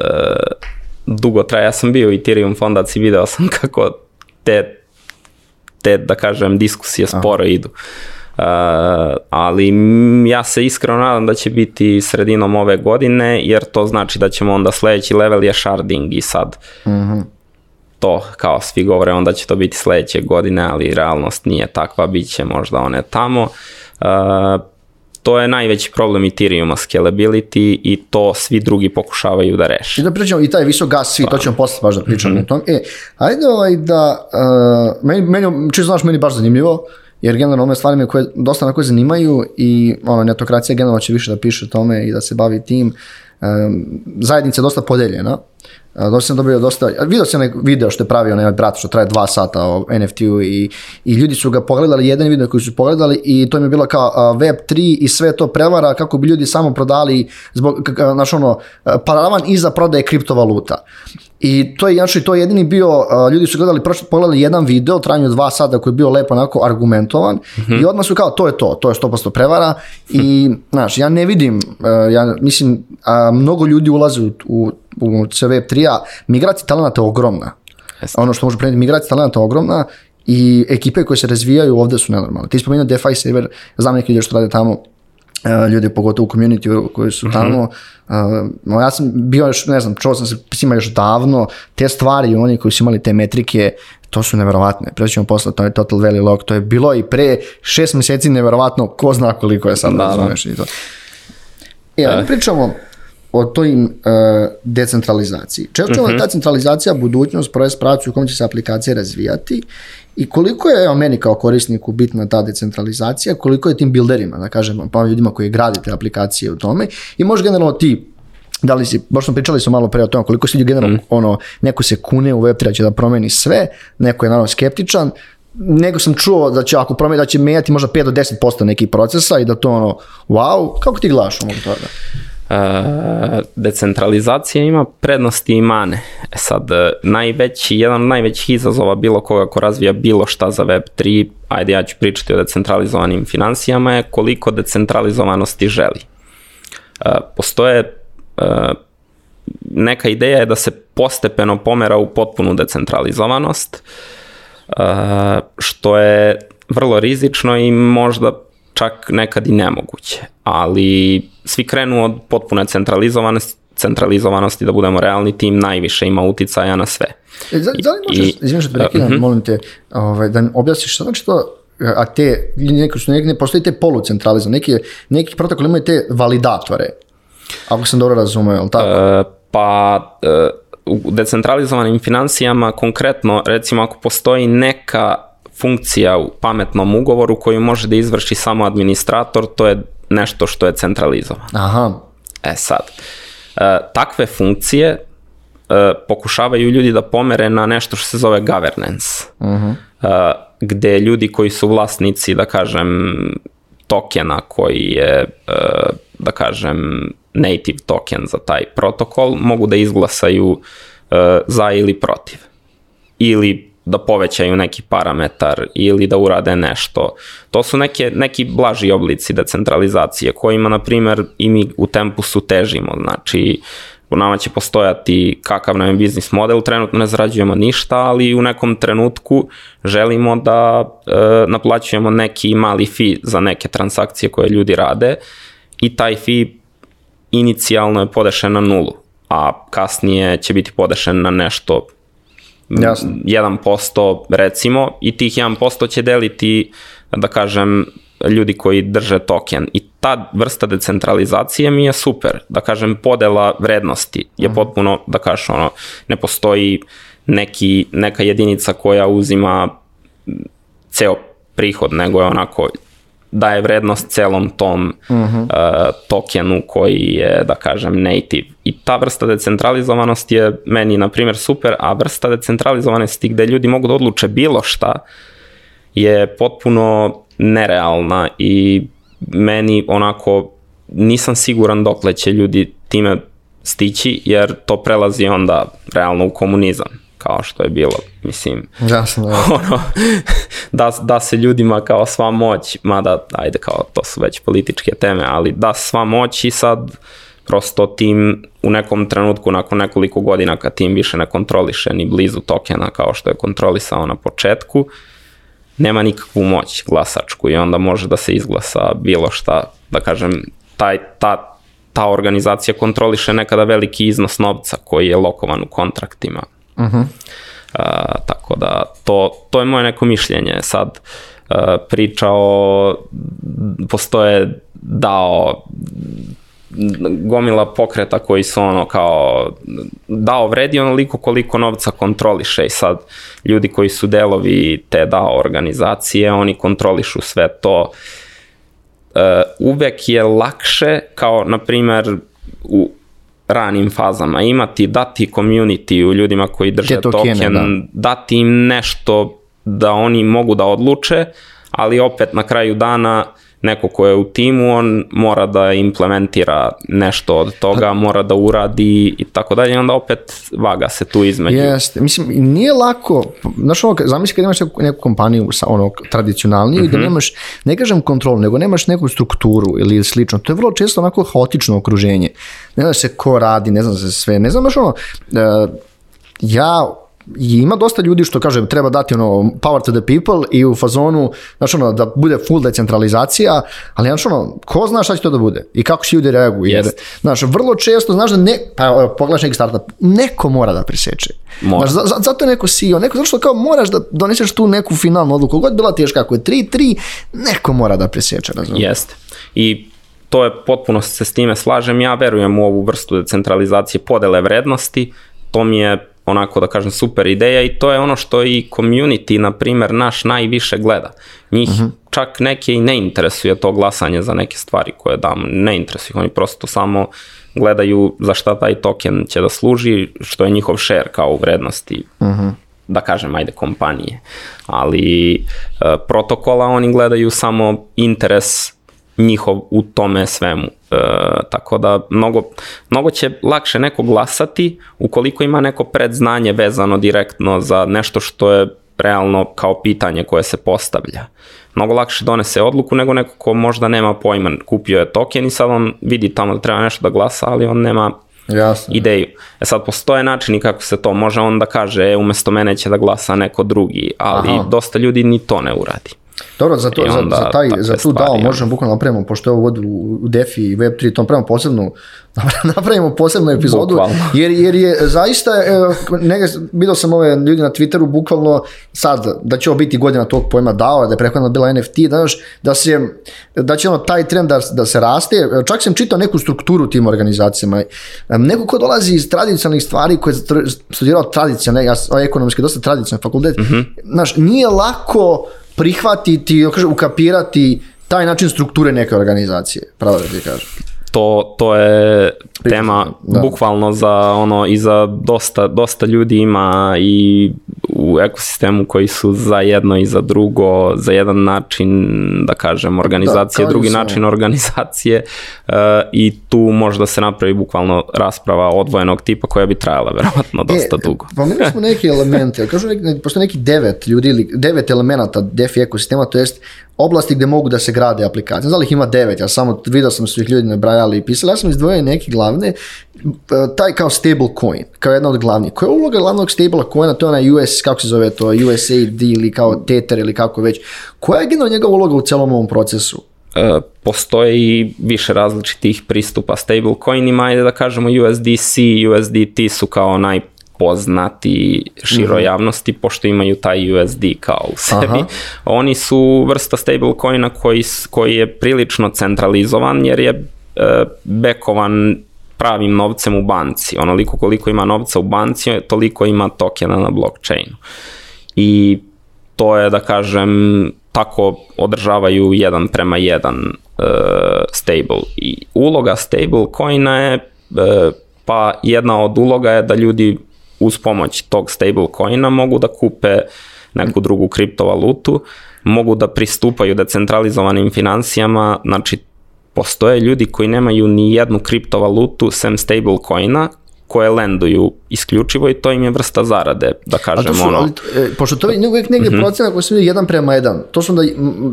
dugo traje. Ja sam bio u Ethereum fondaciji, video sam (laughs) kako te, te da kažem, diskusije sporo Aha. idu. Uh, ali ja se iskreno nadam da će biti sredinom ove godine, jer to znači da ćemo onda sledeći level je sharding i sad mm -hmm. to, kao svi govore, onda će to biti sledeće godine, ali realnost nije takva, bit će možda one tamo. Uh, to je najveći problem Ethereuma scalability i to svi drugi pokušavaju da reše. I da pričamo i taj visok gas, svi, pa. to ćemo posle baš da pričamo mm -hmm. o tom. E, ajde ovaj da, uh, meni, meni, čisto znaš, meni baš zanimljivo, jer generalno ove stvari me koje dosta na koje zanimaju i ono, netokracija generalno će više da piše o tome i da se bavi tim. Um, zajednica je dosta podeljena. Uh, sam dobio dosta, vidio sam nek video što je pravio onaj brat što traje dva sata o NFT-u i, i ljudi su ga pogledali, jedan video koji su pogledali i to im je bilo kao uh, Web3 i sve to prevara kako bi ljudi samo prodali zbog, znaš ono, paravan iza prodaje kriptovaluta. I to je, znači, to je jedini bio, ljudi su gledali, prošli, pogledali jedan video, trajanju dva sata koji je bio lepo onako argumentovan mm-hmm. i odmah su kao, to je to, to je 100% prevara i, znaš, ja ne vidim, ja mislim, uh, mnogo ljudi ulaze u, u, u CV3-a, migracija talenta je ogromna. Yes. Ono što može preneti, migracija talenta je ogromna i ekipe koje se razvijaju ovde su nenormalne. Ti spomenuo DeFi server, znam neki ljudi što rade tamo, Uh, ljudi pogotovo u community koji su mhm. tamo. Uh, ja sam bio još, ne znam, čuo sam se s još davno, te stvari, oni koji su imali te metrike, to su neverovatne. Pre ćemo posle, to je Total Valley Lock, to je bilo i pre šest meseci neverovatno, ko zna koliko je sad, da, da. razumeš i to. E, uh. pričamo o toj uh, decentralizaciji. Često uh -huh. ta centralizacija budućnost, projekt pracu u kojem će se aplikacije razvijati i koliko je evo, meni kao korisniku bitna ta decentralizacija, koliko je tim builderima, da kažem, pa ljudima koji gradite aplikacije u tome i možda generalno ti da li si, baš smo pričali smo malo pre o tome koliko se ljudi generalno, mm. ono, neko se kune u Web3 da će da promeni sve, neko je naravno skeptičan, nego sam čuo da će ako promeni da će menjati možda 5 do 10% nekih procesa i da to ono, wow, kako ti glaš ono toga? Uh, decentralizacija ima prednosti i mane. E sad, e, najveći, jedan od najvećih izazova bilo koga ko razvija bilo šta za Web3, ajde ja ću pričati o decentralizovanim financijama, je koliko decentralizovanosti želi. Uh, postoje neka ideja je da se postepeno pomera u potpunu decentralizovanost, što je vrlo rizično i možda čak nekad i nemoguće, ali svi krenu od potpune centralizovanosti, centralizovanosti, da budemo realni, tim najviše ima uticaja na sve. E, da, da li možeš, izvijem što te prekidam, uh -huh. molim te, ovaj, da mi objasniš što znači to, a te, neki su neki, ne postoji te polucentralizam, neki, neki protokol imaju te validatore, ako sam dobro razumeo, ali tako? Uh, pa, uh, u decentralizovanim financijama konkretno, recimo ako postoji neka funkcija u pametnom ugovoru koju može da izvrši samo administrator, to je nešto što je centralizovano. Aha. E sad, e, takve funkcije e, pokušavaju ljudi da pomere na nešto što se zove governance, uh -huh. e, gde ljudi koji su vlasnici, da kažem, tokena koji je, e, da kažem, native token za taj protokol, mogu da izglasaju e, za ili protiv. Ili da povećaju neki parametar ili da urade nešto. To su neke, neki blaži oblici decentralizacije kojima, na primer, i mi u tempusu težimo. Znači, u nama će postojati kakav nam je biznis model, trenutno ne zarađujemo ništa, ali u nekom trenutku želimo da e, naplaćujemo neki mali fee za neke transakcije koje ljudi rade i taj fee inicijalno je podešen na nulu, a kasnije će biti podešen na nešto Jasno. 1% recimo i tih 1% će deliti, da kažem, ljudi koji drže token i ta vrsta decentralizacije mi je super, da kažem podela vrednosti je mhm. potpuno, da kažeš ono, ne postoji neki, neka jedinica koja uzima ceo prihod, nego je onako daje vrednost celom tom uh -huh. uh, tokenu koji je, da kažem, native. I ta vrsta decentralizovanosti je meni, na primjer, super, a vrsta decentralizovanosti gde ljudi mogu da odluče bilo šta je potpuno nerealna i meni onako nisam siguran dokle će ljudi time stići, jer to prelazi onda realno u komunizam kao što je bilo, mislim, jasno, jasno. (laughs) ono, da, da se ljudima kao sva moć, mada, ajde, kao to su već političke teme, ali da sva moć i sad prosto tim u nekom trenutku nakon nekoliko godina kad tim više ne kontroliše ni blizu tokena kao što je kontrolisao na početku, nema nikakvu moć glasačku i onda može da se izglasa bilo šta, da kažem, taj, ta, ta organizacija kontroliše nekada veliki iznos novca koji je lokovan u kontraktima Uh -huh. uh, tako da to, to je moje neko mišljenje. Sad uh, priča o postoje dao gomila pokreta koji su ono kao dao vredi onoliko koliko novca kontroliše i sad ljudi koji su delovi te dao organizacije, oni kontrolišu sve to. Uh, uvek je lakše kao na primer u ranim fazama, imati, dati community u ljudima koji drže token, da. dati im nešto da oni mogu da odluče, ali opet na kraju dana neko ko je u timu, on mora da implementira nešto od toga, mora da uradi i tako dalje, onda opet vaga se tu između. Jeste, mislim, nije lako, znaš ono, zamisli kad imaš neku, neku kompaniju sa ono tradicionalniju i da nemaš, ne kažem kontrolu, nego nemaš neku strukturu ili slično, to je vrlo često onako haotično okruženje, ne zna se ko radi, ne zna se sve, ne znaš ono, e, ja i ima dosta ljudi što kažem treba dati ono power to the people i u fazonu znači ono da bude full decentralizacija ali znači ono ko zna šta će to da bude i kako će ljudi reaguju jer Jest. znaš vrlo često znaš da ne pa pogledaš neki startup neko mora da preseče Mora. Znaš, za- za- zato je neko CEO neko zato što kao moraš da doneseš tu neku finalnu odluku god bila teška ako je 3-3 neko mora da preseče razumiješ Jeste. I to je potpuno se s time slažem. Ja verujem u ovu vrstu decentralizacije podele vrednosti. To mi je onako da kažem super ideja i to je ono što i community, na primer, naš najviše gleda. Njih čak neke i ne interesuje to glasanje za neke stvari koje dam, ne interesuje oni prosto samo gledaju za šta taj token će da služi, što je njihov share kao u vrednosti da kažem, ajde, kompanije. Ali e, protokola oni gledaju samo interes njihov u tome svemu. E, tako da mnogo, mnogo će lakše neko glasati ukoliko ima neko predznanje vezano direktno za nešto što je realno kao pitanje koje se postavlja. Mnogo lakše donese odluku nego neko ko možda nema pojma, kupio je token i sad on vidi tamo da treba nešto da glasa, ali on nema jasno ideju. E sad, postoje načini kako se to može on da kaže, e, umesto mene će da glasa neko drugi, ali Aha. dosta ljudi ni to ne uradi. Dobro, za, to, I za, onda za, taj, za tu stvari, DAO možemo bukvalno napravimo, pošto je ovo vod u, u DeFi i Web3, to napravimo posebnu, (laughs) napravimo posebnu epizodu, Bukvalno. jer, jer je zaista, e, nega, vidio sam ove ljudi na Twitteru, bukvalno sad, da će ovo biti godina tog pojma DAO, da je prethodno bila NFT, danas, da, se, da će ono taj trend da, da se raste, čak sam čitao neku strukturu tim organizacijama, neko ko dolazi iz tradicionalnih stvari, koji je studirao tradicionalne, ja sam ekonomski dosta tradicionalni fakultet, znaš, nije lako prihvatiti, ukapirati taj način strukture neke organizacije, pravo da ti kažem. To, to je tema da. bukvalno za ono i za dosta, dosta ljudi ima i u ekosistemu koji su za jedno i za drugo, za jedan način da kažem organizacije, i drugi sve. način organizacije e, i tu može da se napravi bukvalno rasprava odvojenog tipa koja bi trajala verovatno dosta dugo. Pomenuli smo neke elemente, kažu neki, ne, postoje neki devet ljudi ili devet elemenata DeFi ekosistema, to jest oblasti gde mogu da se grade aplikacije. Znam da li ih ima devet, ja samo vidio sam su ih ljudi nabrajali i pisali, ja sam izdvojio neke glavne, e, taj kao stable coin, kao jedna od glavnih. Koja je uloga glavnog stable coina, to je onaj US, kako se zove to, USAID ili kao Tether ili kako već. Koja je generalno njegova uloga u celom ovom procesu? E, postoje i više različitih pristupa stablecoinima, ajde da kažemo USDC i USDT su kao najpoznati široj Mhm. javnosti, pošto imaju taj USD kao u sebi. Aha. Oni su vrsta stablecoina koji, koji je prilično centralizovan, jer je e, bekovan pravim novcem u banci. Onoliko koliko ima novca u banci, toliko ima tokena na blockchainu. I to je da kažem tako održavaju jedan prema jedan uh, stable i uloga stable coina je uh, pa jedna od uloga je da ljudi uz pomoć tog stable coina mogu da kupe neku drugu kriptovalutu, mogu da pristupaju decentralizovanim financijama, znači postoje ljudi koji nemaju ni jednu kriptovalutu sem stable coina koje lenduju isključivo i to im je vrsta zarade, da A kažem to su, ono. ali, e, pošto to je uvijek negdje procena koji se vidi jedan prema jedan. To su da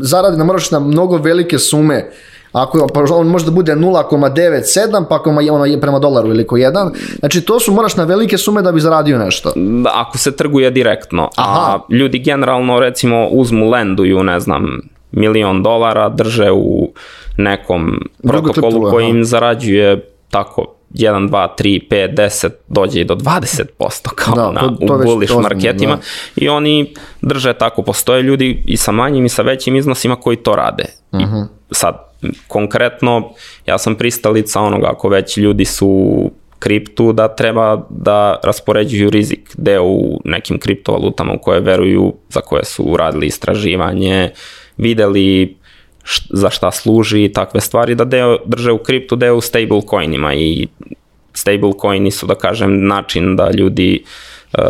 zarade da moraš na mnogo velike sume. Ako pa on može da bude 0,97 pa ako ono je prema dolaru ili ko jedan. Znači to su moraš na velike sume da bi zaradio nešto. Da, ako se trguje direktno, Aha. a ljudi generalno recimo uzmu lenduju, ne znam, milion dolara, drže u nekom protokolu koji im zarađuje tako 1, 2, 3, 5, 10, dođe i do 20% kao Da, na, to- to u bullish ozbiljno, marketima da. i oni drže tako, postoje ljudi i sa manjim i sa većim iznosima koji to rade. I Mhm. sad, konkretno, ja sam pristalica onoga ako već ljudi su u kriptu da treba da raspoređuju rizik deo u nekim kriptovalutama u koje veruju, za koje su uradili istraživanje, videli š- za šta služi i takve stvari, da deo drže u kriptu, deo u stable coinima i stablecoini su, da kažem, način da ljudi uh,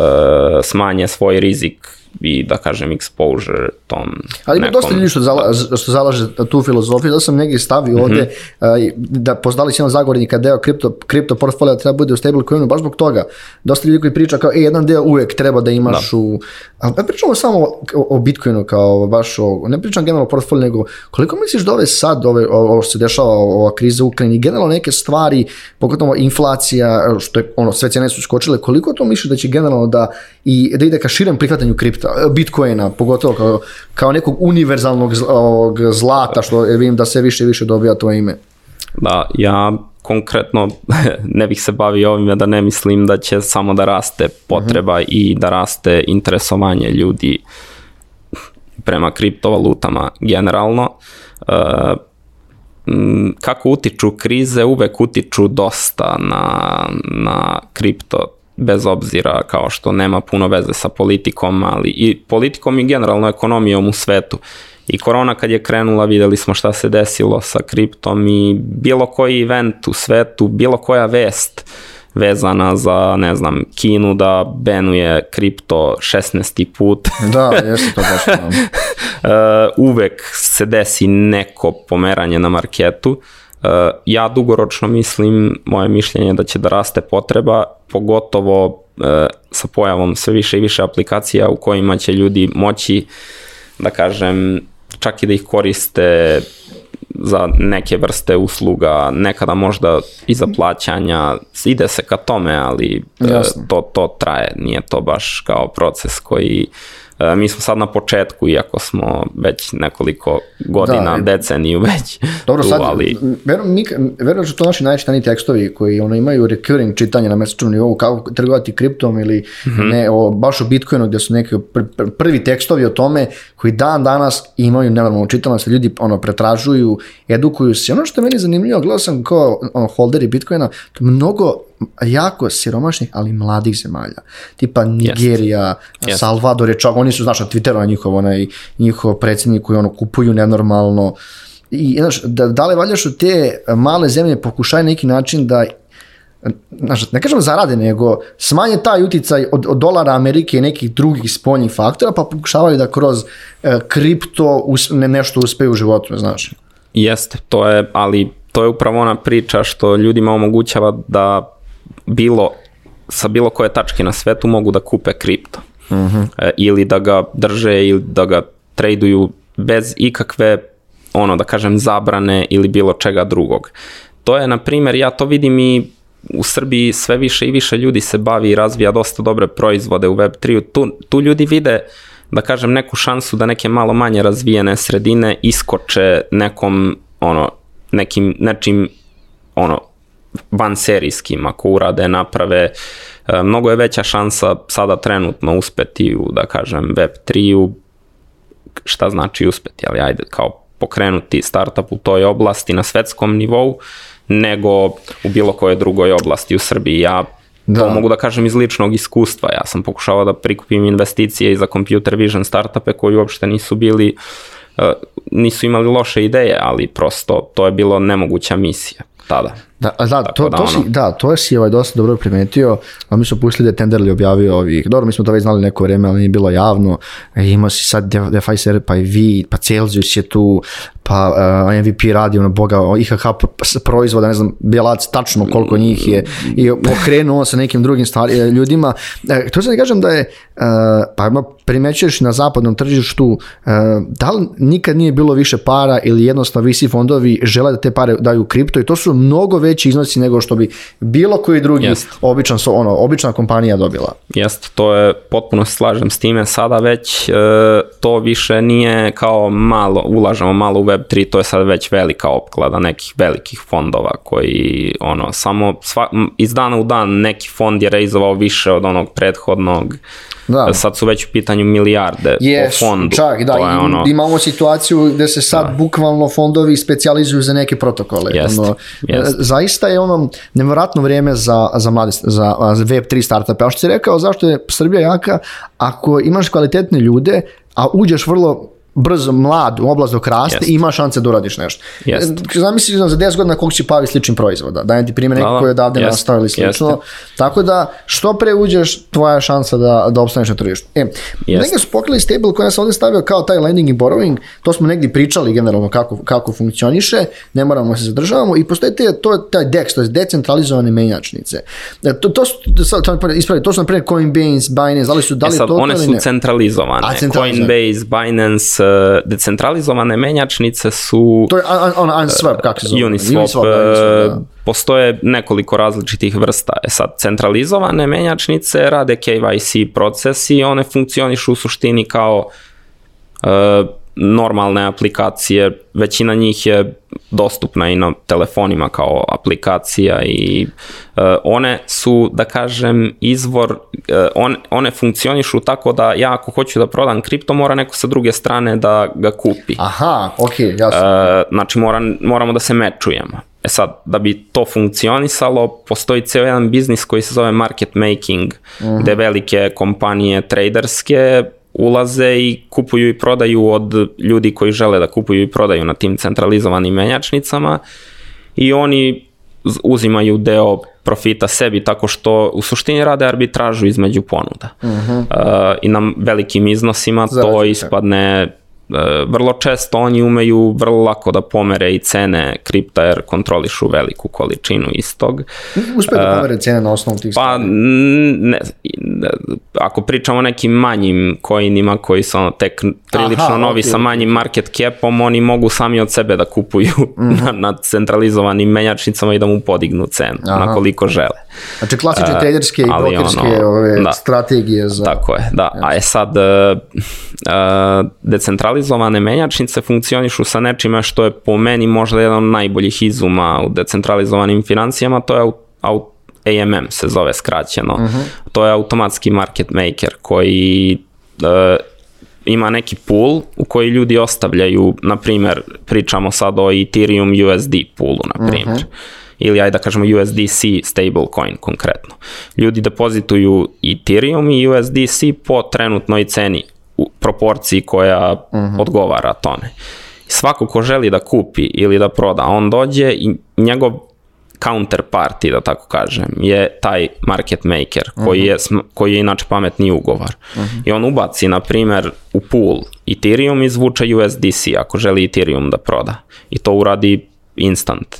smanje svoj rizik i da kažem exposure tom Ali ima nekom... dosta ljudi što, zala, što zalaže tu filozofiju, da sam negdje stavio Mhm. ovde, uh, da poznali si jedan zagovornika deo kripto, kripto portfolio treba bude u stablecoinu, baš zbog toga. Dosta ljudi koji priča kao, e, jedan deo uvek treba da imaš u... A ne pričamo samo o, o Bitcoinu kao baš o, ne pričam generalno o portfolio, nego koliko misliš da ove sad, ove, ovo što se dešava, ova kriza u Ukrajini, generalno neke stvari, pogotovo inflacija, što je, ono, sve cijene su skočile, koliko to misliš da će generalno da, i, da ide ka širem prihvatanju kripta, Bitcoina, pogotovo kao, kao nekog univerzalnog zlata, što vidim da sve više i više dobija to ime. Da, ja konkretno (laughs) ne bih se bavio ovime da ne mislim da će samo da raste potreba i da raste interesovanje ljudi prema kriptovalutama generalno. M, kako utiču krize, uvek utiču dosta na, na kripto bez obzira kao što nema puno veze sa politikom, ali i politikom i generalno ekonomijom u svetu. I korona kad je krenula videli smo šta se desilo sa kriptom i bilo koji event u svetu, bilo koja vest vezana za, ne znam, Kinu da benuje kripto 16. put. Da, jeste to baš. Uh, (laughs) uvek se desi neko pomeranje na marketu. Uh, ja dugoročno mislim, moje mišljenje je da će da raste potreba, pogotovo uh, sa pojavom sve više i više aplikacija u kojima će ljudi moći, da kažem, čak i da ih koriste za neke vrste usluga, nekada možda i za plaćanja, ide se ka tome, ali uh, Jasno. to, to traje, nije to baš kao proces koji E, mi smo sad na početku, iako smo već nekoliko godina, Da. deceniju već Dobro, tu, sad, ali verujem, mi, verujem da su to naši najčitaniji tekstovi koji ono, imaju recurring čitanje na mesečnom nivou, kako trgovati kriptom ili Mhm. ne, o, baš o Bitcoinu gdje su neki pr, pr, prvi tekstovi o tome koji dan danas imaju nenormalnu čitanost, ljudi ono, pretražuju, edukuju se. Ono što je meni zanimljivo, gledao sam kao ono, holderi Bitcoina, to mnogo jako siromašnih, ali mladih zemalja. Tipa Nigerija, Jest. Salvador je čak, oni su, znaš, na Twitteru njihov, onaj, njihov predsjednik koji ono, kupuju nenormalno. I, znaš, da, da li valja što te male zemlje pokušaju na neki način da znaš, ne kažem zarade, nego smanje taj uticaj od, od dolara Amerike i nekih drugih spoljnih faktora, pa pokušavaju da kroz e, kripto us, ne, nešto uspeju u životu, znaš. jeste, to je, ali to je upravo ona priča što ljudima omogućava da bilo sa bilo koje tačke na svetu mogu da kupe kripto. E, ili da ga drže ili da ga traduju bez ikakve ono da kažem zabrane ili bilo čega drugog. To je na primjer ja to vidim i u Srbiji sve više i više ljudi se bavi i razvija dosta dobre proizvode u Web3. Tu, tu ljudi vide da kažem neku šansu da neke malo manje razvijene sredine iskoče nekom ono nekim nečim ono van serijskim ako urade naprave e, mnogo je veća šansa sada trenutno uspeti u da kažem web 3 šta znači uspeti? Ali ajde kao pokrenuti startup u toj oblasti na svetskom nivou nego u bilo kojoj drugoj oblasti u Srbiji. Ja Da. to mogu da kažem iz ličnog iskustva. Ja sam pokušavao da prikupim investicije i za computer vision startupe koji uopšte nisu bili e, nisu imali loše ideje ali prosto to je bilo nemoguća misija tada Da, a da, to, da, to si, da, to si ovaj dosta dobro primetio, a mi smo pustili da je Tenderly objavio ovih, dobro, mi smo to već znali neko vrijeme, ali nije bilo javno, e, imao si sad De- DeFi server, pa i vi, pa Celsius je tu, pa uh, MVP radi ono boga, IHH proizvoda, ne znam, Bjelac, tačno koliko njih je, i okrenuo sa nekim drugim stvari, e, ljudima. E, to sam da kažem da je, e, pa primećuješ na zapadnom tržištu, e, da li nikad nije bilo više para ili jednostavno VC fondovi žele da te pare daju kripto i to su mnogo veći iznosi nego što bi bilo koji drugi Jest. običan, so- ono, obična kompanija dobila. Jest, to je, potpuno se slažem s time, sada već e, to više nije kao malo, ulažemo malo u Web3, to je sad već velika opklada nekih velikih fondova koji, ono, samo sva, iz dana u dan neki fond je reizovao više od onog prethodnog, Da. sad su već u pitanju milijarde Yes, po fondu. čak, da, to je ono, imamo situaciju gde se sad bukvalno fondovi specijalizuju za neke protokole. Jest, ono, jest. Zaista je ono nevjerojatno vrijeme za, za mlade, za, za Web3 startupe. A što si rekao, zašto je Srbija jaka? Ako imaš kvalitetne ljude, a uđeš vrlo brzo mlad u oblast dok raste i ima šanse da uradiš nešto. Jest. E, Zamisli za 10 godina koliko će pavi sličnim proizvoda. Dajem ti primjer Da, neko da. koji je odavde Jest. nastao ili slično. Jeste. Tako da, što pre uđeš, tvoja je šansa da, da opstaneš na tržištu. E, negdje su pokrili stable koji sam ovdje stavio kao taj lending i borrowing, to smo negdje pričali generalno kako, kako funkcioniše, ne moramo se zadržavamo i postoje te, to taj DEX, to je decentralizovane menjačnice. E, to, to, su, sad, sad ispravi, to su na primjer Coinbase, Binance, da li su, da E li je sad, to one su ne? centralizovane. A, centralizovane. Coinbase, Binance, decentralizovane menjačnice su To je on, on, Uniswap, kako se zove? Uniswap, da, Uniswap, e, da. postoje nekoliko različitih vrsta. E sad, centralizovane menjačnice rade KYC proces i one funkcionišu u suštini kao e, normalne aplikacije, većina njih je dostupna i na telefonima kao aplikacija i e, one su, da kažem, izvor, e, on, one funkcionišu tako da ja ako hoću da prodam kripto, mora neko sa druge strane da ga kupi. Aha, ok, jasno. E, znači mora, moramo da se mečujemo. E sad, da bi to funkcionisalo, postoji ceo jedan biznis koji se zove market making, gde velike kompanije traderske ulaze i kupuju i prodaju od ljudi koji žele da kupuju i prodaju na tim centralizovanim menjačnicama i oni uzimaju deo profita sebi tako što u suštini rade arbitražu između ponuda. E, I na velikim iznosima to Zarađuju, ispadne vrlo često oni umeju vrlo lako da pomere i cene kripta jer kontrolišu veliku količinu istog. Uspio da pomere cene na osnovu tih Pa, ne, ne, ako pričamo o nekim manjim coinima koji su ono tek prilično Aha, novi okej, sa manjim market capom, oni mogu sami od sebe da kupuju (laughs) na, na centralizovanim menjačnicama i da mu podignu cenu Aha. na koliko žele. Znači klasične traderske i ali brokerske ono, ove da. strategije za... Tako je, da. A je sad, e, e, decentralizovane menjačnice funkcionišu sa nečime što je po meni možda jedan od najboljih izuma u decentralizovanim financijama, to je AMM se zove skraćeno. To je automatski market maker koji e, ima neki pool u koji ljudi ostavljaju, na primjer, pričamo sad o Ethereum USD poolu, na primjer. Ili ajde da kažemo USDC stablecoin konkretno. Ljudi depozituju Ethereum i USDC po trenutnoj ceni proporciji koja odgovara tome. Svako ko želi da kupi ili da proda, on dođe i njegov counterparty, da tako kažem, je taj market maker koji, je, sm- koji je inače pametni ugovor. I on ubaci, na primjer, u pool Ethereum i izvuče USDC ako želi Ethereum da proda. I to uradi instant.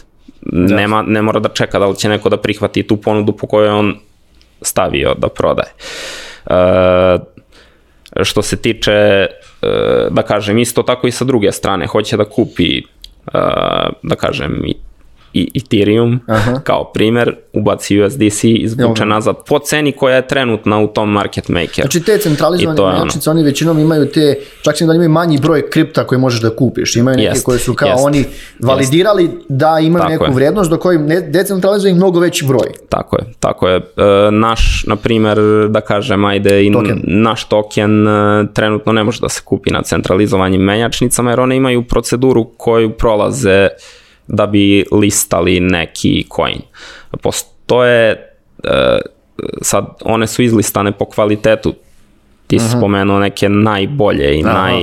Nema, ne mora da čeka da li će neko da prihvati tu ponudu po kojoj je on stavio da prodaje. E, što se tiče, e, da kažem, isto tako i sa druge strane, hoće da kupi, e, da kažem, i Ethereum Aha. kao primjer, ubaci USDC, izvuče nazad po ceni koja je trenutna u tom market makeru. Znači te centralizovane je ono. oni većinom imaju te, čak sam da imaju manji broj kripta koje možeš da kupiš. Imaju neke Jest, koje su kao jest, oni validirali da imaju Tako neku je. vrijednost do koje ne, decentralizuju mnogo veći broj. Tako je, tako je. E, naš, na primjer, da kažem, ajde, i Token. naš token e, trenutno ne može da se kupi na centralizovanim menjačnicama, jer one imaju proceduru koju prolaze da bi listali neki coin. Postoje, e, sad, one su izlistane po kvalitetu ti si spomenuo neke najbolje i Aha. naj,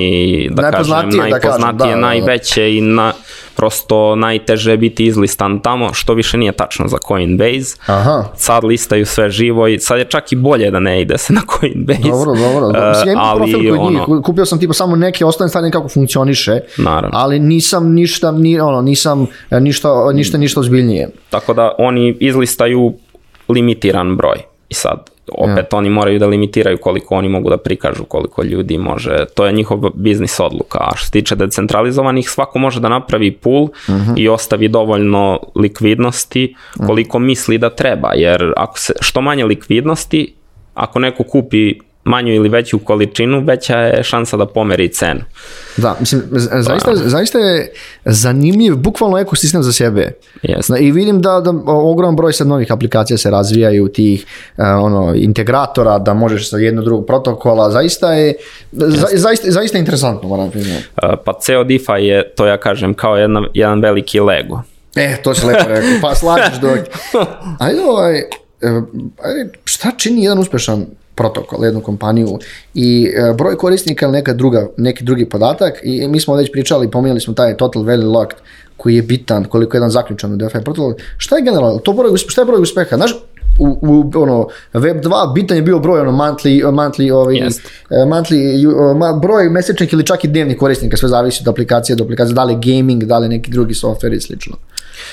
da kažem, Najpoznatije, da kažem, najpoznatije, da, da, da. najveće i na, prosto najteže je biti izlistan tamo, što više nije tačno za Coinbase. Aha. Sad listaju sve živo i sad je čak i bolje da ne ide se na Coinbase. Dobro, dobro. dobro. E, Mislim, ja imam ali profil kod ono, njih, kupio sam tipa samo neke ostale stvari kako funkcioniše, Naravno. ali nisam ništa, ni, ono, nisam e, ništa, ništa, ništa ozbiljnije. Tako da oni izlistaju limitiran broj. I sad, opet oni moraju da limitiraju koliko oni mogu da prikažu, koliko ljudi može. To je njihov biznis odluka. A što se tiče decentralizovanih, svako može da napravi pool i ostavi dovoljno likvidnosti koliko misli da treba. Jer ako se, što manje likvidnosti, ako neko kupi manju ili veću količinu, veća je šansa da pomeri cenu. Da, mislim, z- zaista, zaista je zanimljiv, bukvalno ekosistem za sebe. Zna- I vidim da, da ogroman broj sad novih aplikacija se razvijaju tih e, ono, integratora, da možeš sa jednog drugog protokola, zaista je za, zaista, zaista je interesantno, moram priznati. Uh, Pa ceo DeFi je, to ja kažem, kao jedna, jedan veliki Lego. E, to si lepo rekao, pa slažeš (laughs) dok. Ajde ovaj, e, ajde, šta čini jedan uspešan protokol, jednu kompaniju i e, broj korisnika ili neka druga, neki drugi podatak i mi smo već pričali, pominjali smo taj total value locked koji je bitan, koliko je jedan zaključan u DeFi protokol. Šta je generalno, to broj, šta je broj uspeha? Znaš, u, u ono, Web 2 bitan je bio broj ono monthly, monthly, ovaj, Jest. e, monthly uh, broj mesečnih ili čak i dnevnih korisnika, sve zavisi od aplikacije do aplikacije, da li gaming, da li neki drugi software i slično.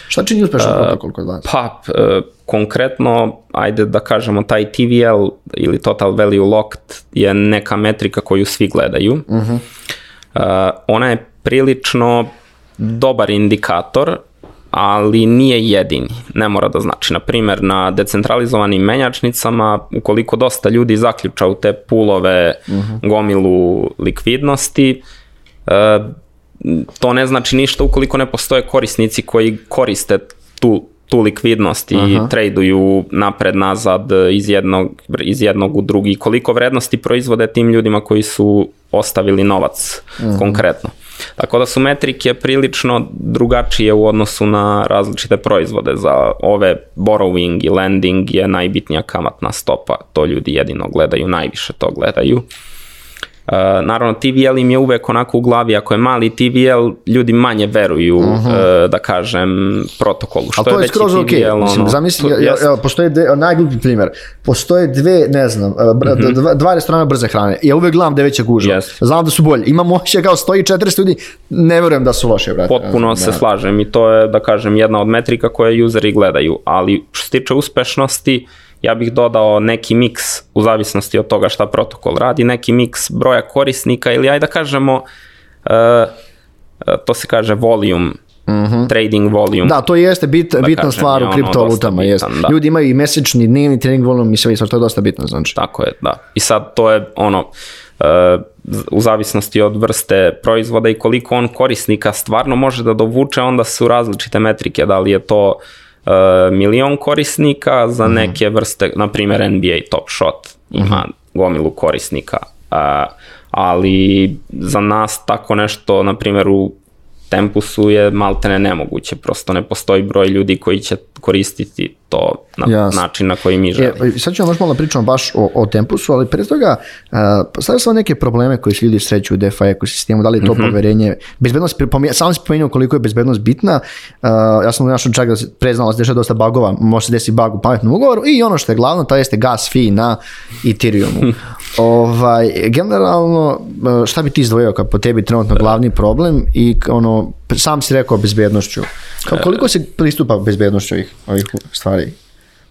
Šta čini uspešan protokol kod vas? Pa, e, konkretno, ajde da kažemo, taj TVL ili Total Value Locked je neka metrika koju svi gledaju. Uh ona je prilično dobar indikator, ali nije jedini. Ne mora da znači. Na primjer, na decentralizovanim menjačnicama, ukoliko dosta ljudi zaključa u te pulove gomilu likvidnosti, e, to ne znači ništa ukoliko ne postoje korisnici koji koriste tu tu likvidnost i Aha. traduju napred nazad iz jednog, iz jednog u drugi. Koliko vrednosti proizvode tim ljudima koji su ostavili novac konkretno. Tako da su metrike prilično drugačije u odnosu na različite proizvode. Za ove borrowing i lending je najbitnija kamatna stopa. To ljudi jedino gledaju, najviše to gledaju. Uh, naravno, TVL im je uvek onako u glavi, ako je mali TVL, ljudi manje veruju, uh, da kažem, protokolu. Što Ali to je veći skroz ok. TVL, Mislim, ono, zamisli, to- ja, ja, postoje dve, najgluplji primjer. Postoje dve, ne znam, br- Mhm. dva, dva restorana brze hrane. Ja uvek gledam gde je veća gužva. Jest. Znam da su bolji. Imam osjećaj kao stoji 400 ljudi, ne verujem da su loše, brate. Potpuno Da. se slažem i to je, da kažem, jedna od metrika koje useri gledaju, ali što se tiče uspešnosti, ja bih dodao neki miks u zavisnosti od toga šta protokol radi, neki miks broja korisnika ili ajde da kažemo, e, to se kaže volume, trading volume. Da, to jeste bit, bitna kažem, stvar u ono kriptovalutama. Jest. bitan, da. Ljudi imaju i mesečni, dnevni trening volume i sve, i sve, to je dosta bitno, znači. Tako je, da. I sad to je ono, e, u zavisnosti od vrste proizvoda i koliko on korisnika stvarno može da dovuče, onda su različite metrike, da li je to e, milion korisnika za neke vrste, na primjer NBA Top Shot ima gomilu korisnika, a, ali za nas tako nešto, na primjer u Tempusu je maltene nemoguće, prosto ne postoji broj ljudi koji će koristiti to na Jasno. način na koji mi želimo. E, sad ćemo još malo da pričamo baš o, o Tempusu, ali pre toga uh, stavio sam neke probleme koje ljudi sreću u DeFi ekosistemu, da li je to poverenje, bezbednost, pomija- sam si pomenuo koliko je bezbednost bitna, uh, ja sam našao čak da se preznalo da se dešava dosta bagova, može se desiti bug u pametnom ugovoru i ono što je glavno, to jeste gas fee na Ethereumu. (laughs) ovaj, generalno, šta bi ti izdvojio kao po tebi trenutno glavni problem i ono, sam si rekao bezbednošću. Koliko se pristupa bezbednošću ovih, ovih stvari?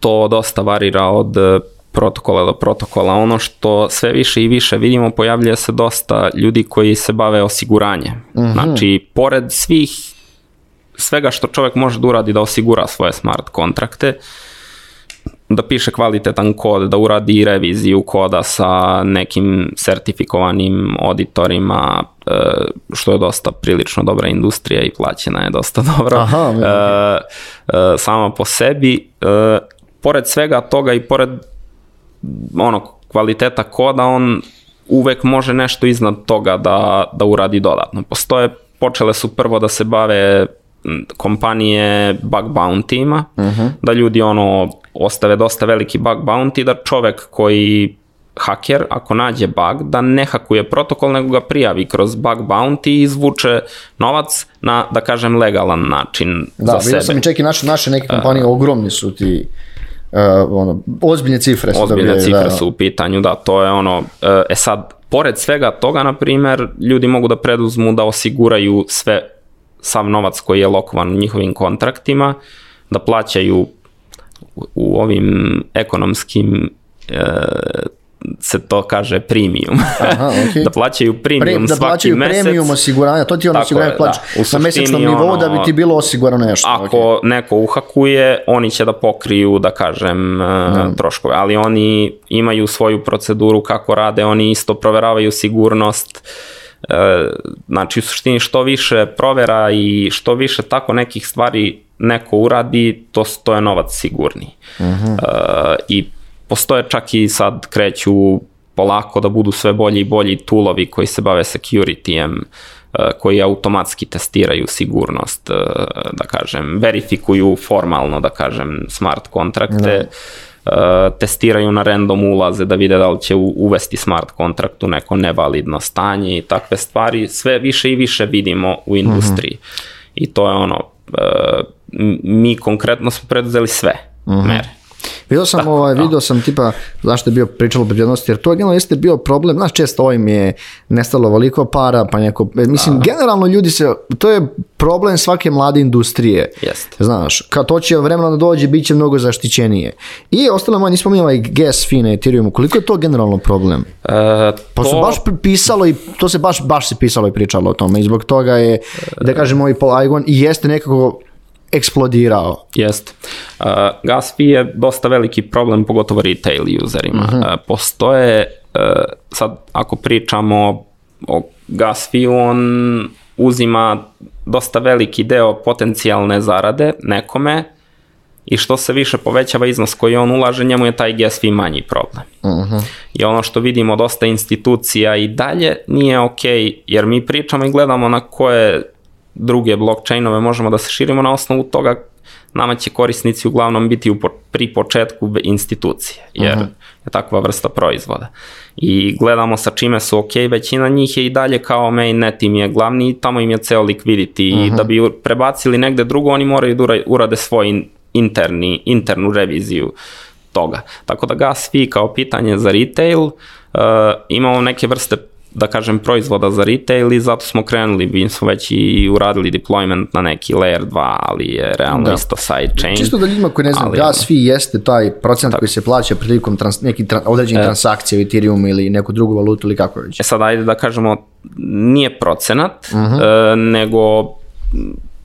To dosta varira od e, protokola do protokola. Ono što sve više i više vidimo, pojavljuje se dosta ljudi koji se bave osiguranje. Znači, pored svih svega što čovjek može da uradi da osigura svoje smart kontrakte, da piše kvalitetan kod, da uradi reviziju koda sa nekim sertifikovanim auditorima, e, što je dosta prilično dobra industrija i plaćena je dosta dobro. Aha, E, e, sama po sebi. E, pored svega toga i pored ono kvaliteta koda, on uvek može nešto iznad toga da, da uradi dodatno. Postoje, počele su prvo da se bave kompanije bug bounty-ima, da ljudi ono ostave dosta veliki bug bounty, da čovek koji haker, ako nađe bug, da ne hakuje protokol, nego ga prijavi kroz bug bounty i izvuče novac na, da kažem, legalan način Da, za vidio sebe. sam i čak i naše, naše neke kompanije, ogromni su ti, uh, ono, ozbiljne cifre su Ozbiljne dobijaju, cifre da. su u pitanju, da, to je ono, e, e sad, pored svega toga, na primer, ljudi mogu da preduzmu da osiguraju sve, sav novac koji je lokovan u njihovim kontraktima, da plaćaju u, u ovim ekonomskim e, se to kaže premium. Aha, (laughs) okej. da plaćaju premium Pre, da svaki plaćaju mesec. premium osiguranja, to ti ono osiguranje je, da. U na mesečnom nivou da bi ono, ti bilo osigurano nešto. Ako okej. neko uhakuje, oni će da pokriju, da kažem, e, troškove, ali oni imaju svoju proceduru kako rade, oni isto proveravaju sigurnost, e, znači u suštini što više provera i što više tako nekih stvari neko uradi, to, to je novac sigurniji. E, I postoje čak i sad kreću polako da budu sve bolji i bolji toolovi koji se bave security-em, e, koji automatski testiraju sigurnost, e, da kažem, verifikuju formalno, da kažem, smart kontrakte. testiraju na random ulaze da vide da li će uvesti smart kontrakt u neko nevalidno stanje i takve stvari. Sve više i više vidimo u industriji. Mm -hmm. I to je ono, mi konkretno smo preduzeli sve mm -hmm. mere. Vidio sam, ovaj, video sam tipa zašto je bio pričalo o prednosti, jer to generalno jeste bio problem, znaš često ovim je nestalo veliko para, pa neko, e, mislim, da. generalno ljudi se, to je problem svake mlade industrije. Jeste. Znaš, kad to će vremena da dođe, bit će mnogo zaštićenije. I ostalo moj, nismo mi ovaj gas fee na Ethereum, koliko je to generalno problem? E, pa to... su baš pisalo i to se baš, baš se pisalo i pričalo o tome i zbog toga je, da kažemo, ovaj Polygon i jeste nekako eksplodirao. Jeste. Uh, gas fee je dosta veliki problem, pogotovo retail userima. Uh -huh. uh, postoje, uh, sad ako pričamo o gas fee on uzima dosta veliki deo potencijalne zarade nekome i što se više povećava iznos koji on ulaže, njemu je taj gas fee manji problem. Uh -huh. I ono što vidimo dosta institucija i dalje nije ok, jer mi pričamo i gledamo na koje druge blockchainove možemo da se širimo na osnovu toga nama će korisnici uglavnom biti u, pri početku institucije, jer uh -huh. je takva vrsta proizvoda. I gledamo sa čime su ok, većina njih je i dalje kao mainnet im je glavni, tamo im je ceo liquidity uh -huh. i da bi prebacili negde drugo, oni moraju da urade svoj interni, internu reviziju toga. Tako da gas fee kao pitanje za retail, uh, imamo neke vrste da kažem, proizvoda za retail i zato smo krenuli, mi smo već i uradili deployment na neki layer 2, ali je realno da. isto sidechain. Čisto da ljudima koji ne znam, ali, gas fee jeste taj procent tako. koji se plaća prilikom trans, neki tra, određenih e, transakcija u Ethereum ili neku drugu valutu ili kako već. E sad, ajde da kažemo, nije procenat, uh mhm. -huh. e, nego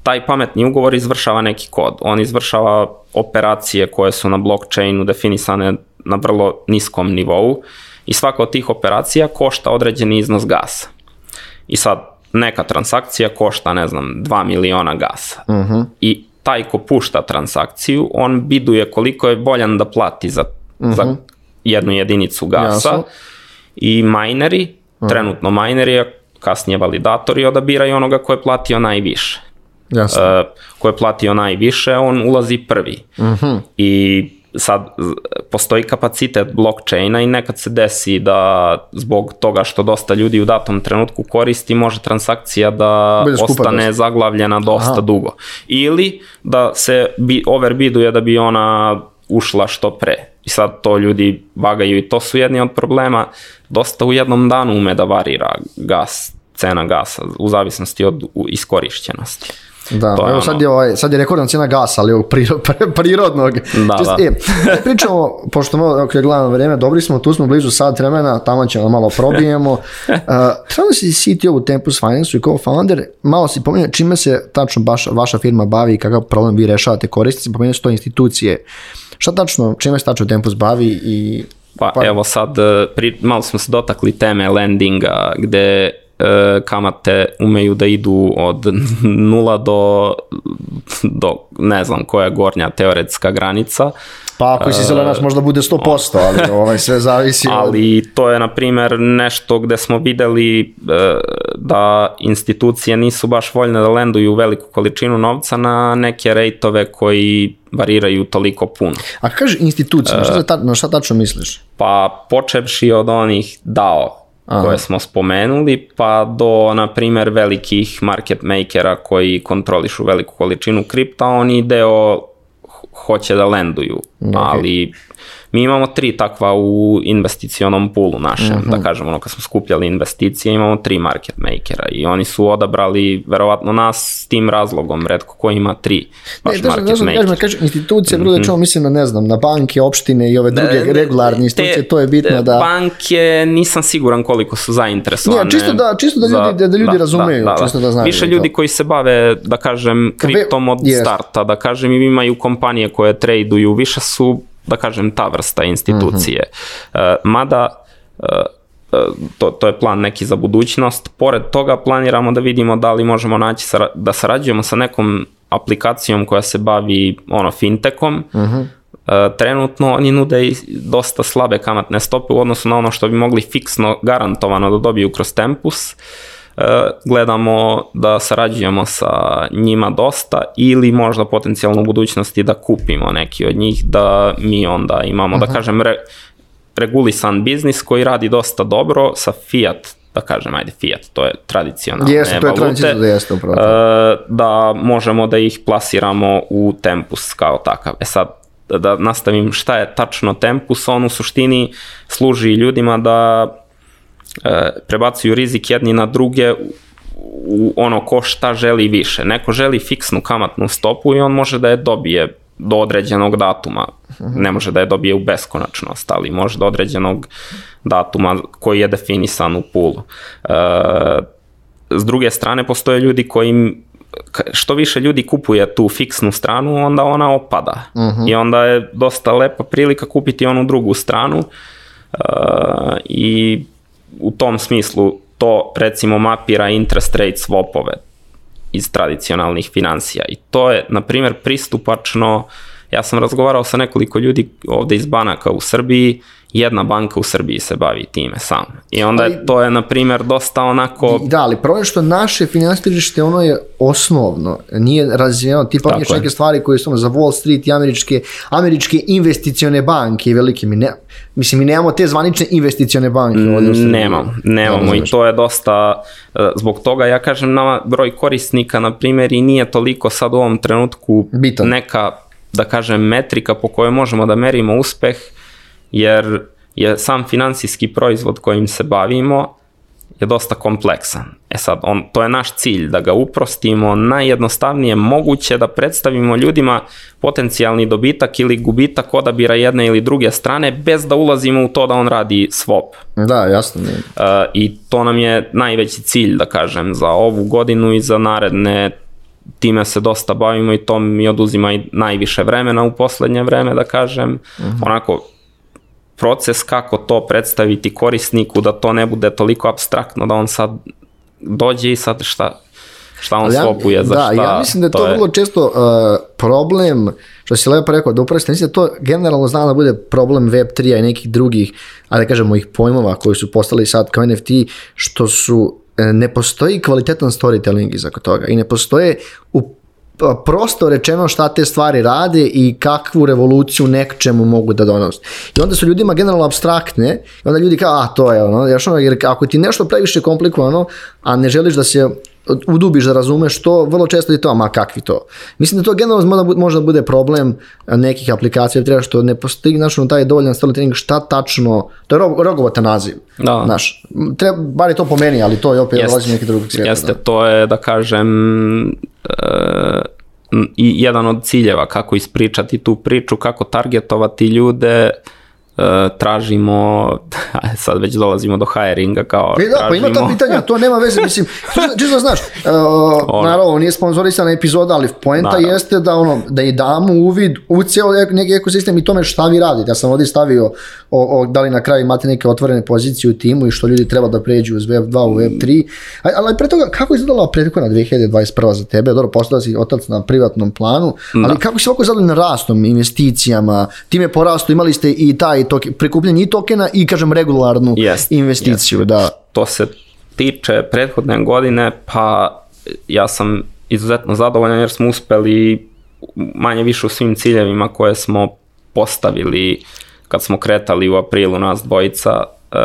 taj pametni ugovor izvršava neki kod. On izvršava operacije koje su na blockchainu definisane na vrlo niskom nivou i svaka od tih operacija košta određeni iznos gasa. I sad, neka transakcija košta, ne znam, 2 miliona gasa. Uh mhm. -huh. I taj ko pušta transakciju, on biduje koliko je voljan da plati za, uh -huh. za mhm. jednu jedinicu gasa. Jasno. I mineri, uh mhm. -huh. trenutno mineri, kasnije validatori odabiraju onoga ko je platio najviše. Jasno. Uh, ko je platio najviše, on ulazi prvi. Uh -huh. I sad postoji kapacitet blockchaina i nekad se desi da zbog toga što dosta ljudi u datom trenutku koristi može transakcija da ostane dosta. zaglavljena dosta Aha. dugo. Ili da se bi, overbiduje da bi ona ušla što pre. I sad to ljudi vagaju i to su jedni od problema. Dosta u jednom danu ume da varira gas, cena gasa u zavisnosti od iskorišćenosti. Da, to evo sad je, ovaj, sad je rekordna cijena gasa, ali ovog (laughs) prirodnog. Da, Čist, da. E, pričamo, pošto malo, ako je gledano vreme, dobri smo, tu smo blizu sad vremena, tamo ćemo malo probijemo. (laughs) Uh, Trenutno si CTO u Tempus Finance i co-founder, malo si pomenuo čime se tačno baš vaša firma bavi i kakav problem vi rešavate korisnici, pomenuo su to institucije. Šta tačno, čime se tačno Tempus bavi i Pa, pa evo sad, pri, malo smo se dotakli teme landinga, gde E, kamate umeju da idu od (laughs) nula do, do ne znam koja je gornja teoretska granica. Pa ako si zelenac uh, možda bude 100%, ali (laughs) ovaj sve zavisi od... Ali to je na primer nešto gde smo videli uh, da institucije nisu baš voljne da lenduju veliku količinu novca na neke rejtove koji variraju toliko puno. A kaže institucija, na šta, na šta tačno misliš? Pa počevši od onih DAO Aha. koje smo spomenuli, pa do, na primer, velikih market makera koji kontrolišu veliku količinu kripta, oni deo hoće da lenduju, okay. ali Mi imamo tri takva u investicionom pulu našem, mm -hmm. da kažemo, ono kad smo skupljali investicije, imamo tri market makera i oni su odabrali verovatno nas s tim razlogom, redko ko ima tri baš ne, market da, maker. Kažem, kažem, institucije, mm -hmm. mislim na, ne znam, na banke, opštine i ove druge da, regularne institucije, te, to je bitno da... Banke nisam siguran koliko su zainteresovane. Ne, čisto da, čisto da ljudi, da, da ljudi da, razumeju, da, da, čisto da znaju. Više ljudi to. koji se bave, da kažem, kriptom od yes. starta, da kažem, imaju kompanije koje traduju, više su da kažem, ta vrsta institucije. Mm -hmm. Mada, e, e, to, to je plan neki za budućnost. Pored toga planiramo da vidimo da li možemo naći, da sarađujemo sa nekom aplikacijom koja se bavi ono fintechom. Mm -hmm. Trenutno oni nude i dosta slabe kamatne stope u odnosu na ono što bi mogli fiksno garantovano da dobiju kroz Tempus. Gledamo da sarađujemo sa njima dosta ili možda potencijalno u budućnosti da kupimo neki od njih da mi onda imamo, -huh. da kažem, re, regulisan biznis koji radi dosta dobro sa fiat da kažem, ajde, fiat, to je tradicionalne jeste, to je valute, da jeste, upravo. Uh, da možemo da ih plasiramo u Tempus kao takav. E sad, da nastavim šta je tačno Tempus, on u suštini služi ljudima da e, prebacuju rizik jedni na druge u ono ko šta želi više. Neko želi fiksnu kamatnu stopu i on može da je dobije do određenog datuma. Ne može da je dobije u beskonačnost, ali može do određenog datuma koji je definisan u pulu. E, s druge strane, postoje ljudi koji što više ljudi kupuje tu fiksnu stranu, onda ona opada. Uh mhm. -huh. I onda je dosta lepa prilika kupiti onu drugu stranu uh, i u tom smislu to recimo mapira interest rate swapove iz tradicionalnih financija i to je na primjer pristupačno ja sam razgovarao sa nekoliko ljudi ovde iz banaka u Srbiji jedna banka u Srbiji se bavi time sam. I onda ali, to je, na primjer, dosta onako... Da, ali problem što naše finansije tržište, ono je osnovno, nije razvijeno, ti pominješ neke stvari koje su za Wall Street i američke, američke investicione banke i velike, mi ne, mislim, mi nemamo te zvanične investicione banke. Mm, nemamo, nemamo i to je dosta, e, zbog toga ja kažem nama broj korisnika, na primjer, i nije toliko sad u ovom trenutku Bitan. neka, da kažem, metrika po kojoj možemo da merimo uspeh, jer je sam finansijski proizvod kojim se bavimo je dosta kompleksan. E sad, on, to je naš cilj, da ga uprostimo najjednostavnije moguće, da predstavimo ljudima potencijalni dobitak ili gubitak odabira jedne ili druge strane, bez da ulazimo u to da on radi swap. Da, jasno. Uh, I to nam je najveći cilj, da kažem, za ovu godinu i za naredne time se dosta bavimo i to mi oduzima i najviše vremena u poslednje vreme, da kažem. Uh mhm. -huh. Onako, proces kako to predstaviti korisniku da to ne bude toliko abstraktno da on sad dođe i sad šta šta on ja, svopuje, za da, šta. Da, ja mislim da je to, to vrlo je... često uh, problem, što si lepo rekao, da upravo mislim da to generalno zna da bude problem Web3-a i nekih drugih, a da kažemo, ih pojmova koji su postali sad kao NFT, što su ne postoji kvalitetan storytelling iza toga i ne postoje u prosto rečeno šta te stvari rade i kakvu revoluciju nekčemu mogu da donose. I onda su ljudima generalno abstraktne i onda ljudi kao, a to je ono, jer ako ti nešto previše komplikovano, a ne želiš da se udubiš da razumeš to, vrlo često je to, ma kakvi to. Mislim da to generalno može da bude problem nekih aplikacija, treba što ne postoji naš taj dovoljan storytelling šta tačno, to je rogovata naziv. Da. Znaš, treba, bar je to po meni, ali to je opet dolazi neki drugi svijet. Jeste, da. to je da kažem e, i jedan od ciljeva kako ispričati tu priču, kako targetovati ljude, tražimo, (laughs) sad već dolazimo do hiringa kao e da, tražimo. pa ima ta pitanja, to nema veze, mislim, čisto znaš, uh, naravno nije sponzorisana epizoda, ali poenta naravno. jeste da ono, da i damo uvid u cijel neki ekosistem i tome šta vi radite. Ja sam ovdje stavio o, o, da li na kraju imate neke otvorene pozicije u timu i što ljudi treba da pređu uz Web 2 u Web 3. Ali pre toga, kako je izgledala prethodna 2021. za tebe? Dobro, postala si otac na privatnom planu, ali da. kako si ovako zadovoljan rastom, investicijama, time porastu, imali ste i taj token, prikupljanje i tokena i kažem regularnu yes, investiciju. Yes. Da. To se tiče prethodne godine, pa ja sam izuzetno zadovoljan jer smo uspeli manje više u svim ciljevima koje smo postavili kad smo kretali u aprilu nas dvojica, e,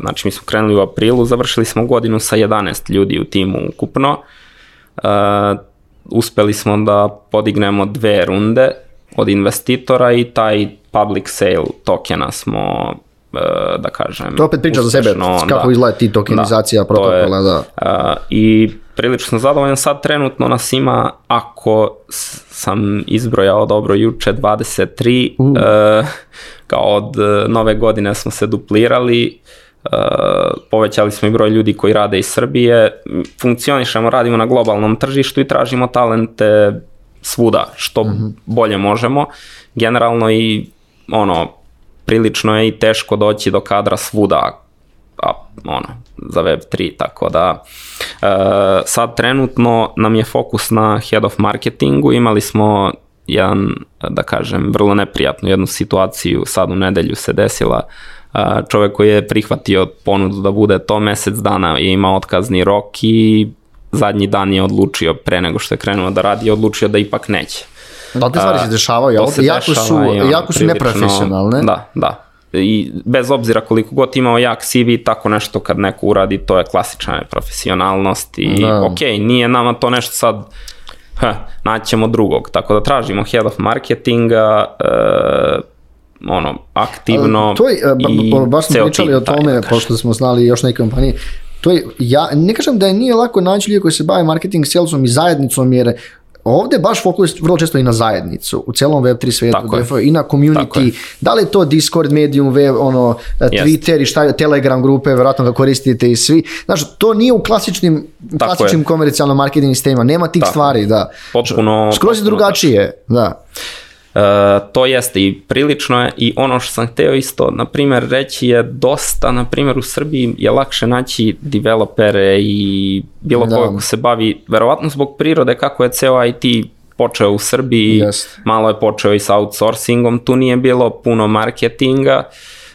znači mi smo krenuli u aprilu, završili smo godinu sa 11 ljudi u timu ukupno, e, uspeli smo da podignemo dve runde od investitora i taj public sale tokena smo e, da kažem. To opet priča za sebe, kako da, izgleda ti tokenizacija da, protokola. Da. Uh, I prilično sam zadovoljan, sad trenutno nas ima, ako sam izbrojao dobro juče, 23, uh. uh, kao od nove godine smo se duplirali, Uh, povećali smo i broj ljudi koji rade iz Srbije, funkcionišemo, radimo na globalnom tržištu i tražimo talente svuda, što uh mhm. -huh. bolje možemo. Generalno i ono, prilično je i teško doći do kadra svuda, a, ono, za Web3, tako da e, sad trenutno nam je fokus na head of marketingu, imali smo jedan, da kažem, vrlo neprijatnu jednu situaciju, sad u nedelju se desila, čovek koji je prihvatio ponudu da bude to mesec dana je imao otkazni rok i zadnji dan je odlučio pre nego što je krenuo da radi, je odlučio da ipak neće. Da, te stvari se dešavaju, ali jako su, jako su neprofesionalne. Da, da. I bez obzira koliko god imao jak CV, tako nešto kad neko uradi, to je klasična profesionalnost i da. ok, nije nama to nešto sad ha, naćemo drugog, tako da tražimo head of marketinga, e, ono, aktivno to je, ba, ba, baš smo pričali o tome, da pošto smo znali još neke kompanije, to je, ja ne kažem da je nije lako naći ljudi koji se bave marketing, salesom i zajednicom, jer Ovde baš fokus vrlo često i na zajednicu, u celom Web3 svetu, Tako i na community, da li je to Discord, Medium, web, ono, Twitter i šta Telegram grupe, verovatno ga koristite i svi. Znaš, to nije u klasičnim, klasičnim komercijalnom marketing sistemima, nema tih Tako. stvari, da. Potpuno. Skroz je drugačije, da. Uh, to jeste i prilično je i ono što sam hteo isto, na primjer, reći je dosta, na primjer u Srbiji je lakše naći developere i bilo da. ko se bavi, verovatno zbog prirode kako je ceo IT počeo u Srbiji, yes. malo je počeo i sa outsourcingom, tu nije bilo puno marketinga,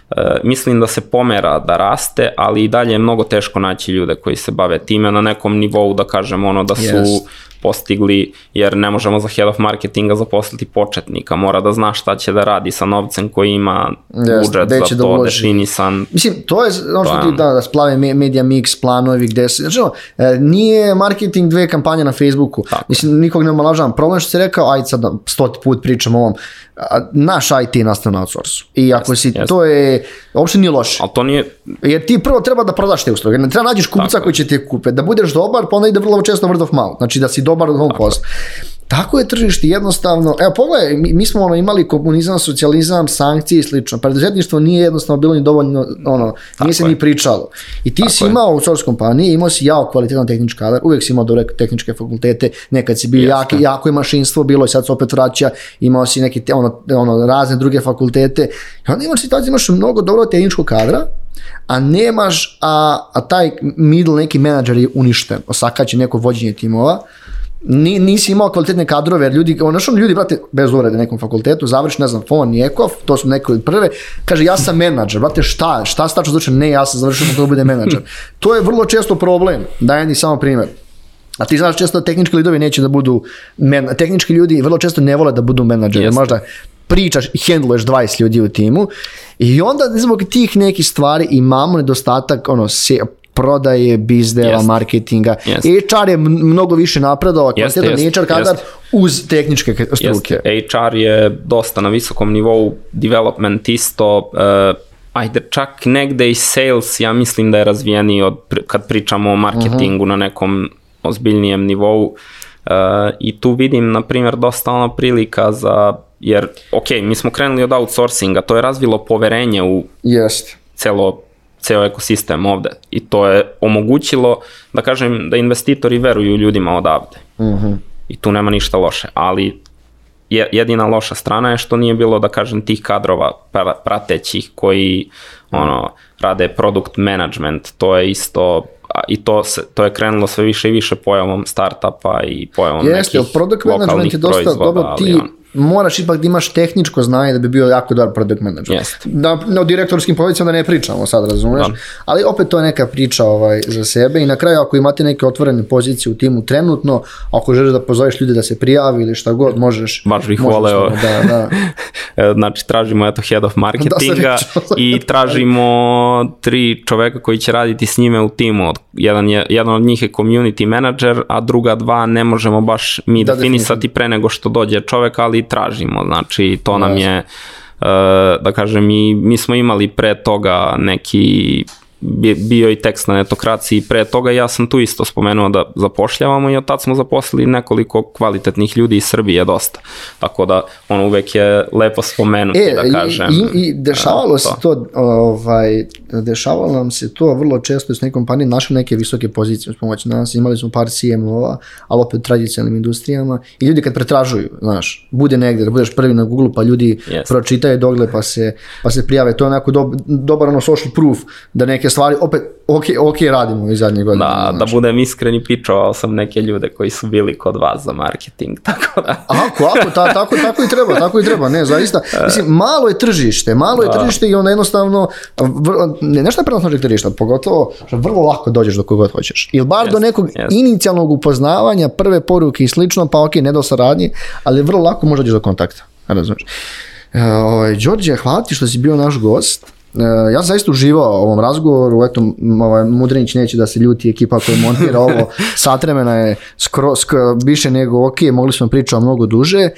uh, mislim da se pomera da raste, ali i dalje je mnogo teško naći ljude koji se bave time na nekom nivou, da kažem ono da su yes postigli, jer ne možemo za head of marketinga zaposliti početnika, mora da zna šta će da radi sa novcem koji ima yes, budžet za da to da definisan. Mislim, to je ono što ti da, da splave media mix, planovi, gde se, znači, nije marketing dve kampanje na Facebooku, Tako. mislim, nikog ne omalažavam, problem što si rekao, ajde sad da stoti put pričam o ovom, naš IT je nastao na outsourcu. I ako si, jest. to je, uopšte nije loše. Ali to nije... Jer ti prvo treba da prodaš te usluge, treba nađeš kupca Tako. koji će ti kupe, da budeš dobar, pa onda ide vrlo često word of mouth, znači da si dobar od home post. Tako je tržište jednostavno, evo pogledaj, mi, mi smo ono imali komunizam, socijalizam, sankcije i slično. Preduzetništvo nije jednostavno bilo ni dovoljno, ono, Tako nije se je. ni pričalo. I ti Tako si je. imao u source kompaniji, imao si jako kvalitetan tehnički kadar, uvek si imao dobre tehničke fakultete, nekad si bio jaki, jako je mašinstvo bilo i sad se opet vraća, imao si neke te, ono, ono, razne druge fakultete. I onda imaš situaciju, imaš mnogo dobro tehničkog kadra, a nemaš, a, a taj middle neki menadžer je uništen, osakaće neko vođenje timova, ni, nisi imao kvalitetne kadrove, jer ljudi, ono što ljudi, brate, bez uvrede nekom fakultetu, završi, ne znam, FON, Njekov, to su neko od prve, kaže, ja sam menadžer, brate, šta, šta stačno znači, ne, ja sam završio da bude menadžer. (laughs) to je vrlo često problem, daj ni samo primjer. A ti znaš često tehnički lidovi neće da budu, men, tehnički ljudi vrlo često ne vole da budu menadžeri, možda pričaš i handluješ 20 ljudi u timu i onda zbog tih nekih stvari imamo nedostatak ono, se, prodaje, bizdeva, marketinga. Jest. HR je mnogo više napredao, kvalitetan jest, HR kadar jest. uz tehničke struke. Jest. HR je dosta na visokom nivou, development isto, uh, ajde čak negde i sales, ja mislim da je razvijeniji od, kad pričamo o marketingu uh. -huh. na nekom ozbiljnijem nivou. Uh, I tu vidim, na primjer, dosta ono prilika za, jer, ok, mi smo krenuli od outsourcinga, to je razvilo poverenje u Jest. celo ceo ekosistem ovde i to je omogućilo da kažem da investitori veruju ljudima odavde. -huh. I tu nema ništa loše, ali jedina loša strana je što nije bilo da kažem tih kadrova pratećih koji ono rade product management, to je isto i to, se, to je krenulo sve više i više pojavom startupa i pojavom Jeste, nekih product management je dosta dobro ti on, moraš ipak da imaš tehničko znanje da bi bio jako dobar product manager. Jest. Da, na direktorskim pozicijama da ne pričamo sad, razumeš? Da. Ali opet to je neka priča ovaj, za sebe i na kraju ako imate neke otvorene pozicije u timu trenutno, ako želiš da pozoveš ljude da se prijavi ili šta god, možeš. Baš bih voleo. Da, da. (laughs) znači, tražimo eto head of marketinga da i tražimo tri čoveka koji će raditi s njime u timu. Jedan, je, jedan od njih je community manager, a druga dva ne možemo baš mi da, definisati pre nego što dođe čovek, ali tražimo, znači to nam je, uh, da kažem, mi, mi smo imali pre toga neki bio i tekst na netokraciji pre toga ja sam tu isto spomenuo da zapošljavamo i od tad smo zaposlili nekoliko kvalitetnih ljudi iz Srbije dosta. Tako da ono uvek je lepo spomenuti e, da kažem. I, i dešavalo se to, ovaj, dešavalo nam se to vrlo često s nekom kompanije našli neke visoke pozicije uz pomoć nas, imali smo par CMO-a, ali opet u tradicionalnim industrijama i ljudi kad pretražuju, znaš, bude negdje da budeš prvi na Google pa ljudi Yes. pročitaju dogle pa se, pa se prijave, to je onako dob, dobar ono social proof da neke stvari opet ok, ok radimo iz zadnje godine. Da, da znaš. budem iskren i pičovao sam neke ljude koji su bili kod vas za marketing, (laughs) tako da... Ako, ako, ta, tako, tako i treba, tako i treba, ne, zaista. (laughs) Mislim, malo je tržište, malo je tržište i onda jednostavno, ne, nešto je prednost tržišta, pogotovo što vrlo lako dođeš do kogod hoćeš. Ili bar do Jest, nekog jest. inicijalnog upoznavanja, prve poruke i slično, pa ok, ne do saradnje, ali vrlo lako može dođeš do kontakta, razumiješ. E, ovaj, Đorđe, hvala ti što si bio naš gost. E, ja sam zaista uživao u ovom razgovoru, eto, ovaj, Mudrinić neće da se ljuti ekipa koja montira ovo, (laughs) sat vremena je skro, sk- više nego ok, mogli smo pričati mnogo duže.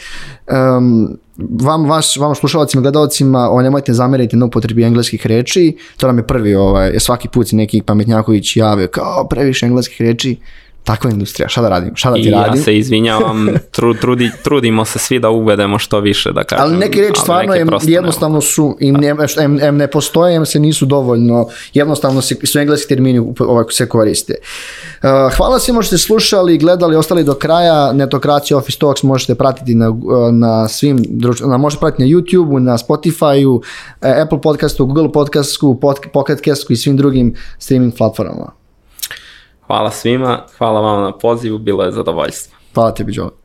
Um, vam, vaš, vam slušalcima, gledalcima, ovaj, nemojte zameriti na upotrebi engleskih reči, to nam je prvi, ovaj, svaki put se neki pametnjaković jave kao previše engleskih reči, takva je industrija, šta da radim, šta da ti I ja radim. se izvinjavam, (laughs) tru, trudi, trudimo se svi da uvedemo što više, da kažem. Ali neke reči stvarno neke ne jednostavno su, im ne, em, em ne postoje, em se nisu dovoljno, jednostavno se, su engleski termini ovako se koriste. Uh, hvala svima što ste slušali, gledali, ostali do kraja, Netokracija Office Talks možete pratiti na, na svim, na, možete pratiti na YouTube, na Spotify, Apple podcastu, Google podcastu, pod, Pocket Castu i svim drugim streaming platformama. Hvala svima, hvala vam na pozivu, bilo je zadovoljstvo. Hvala tebi, Joe.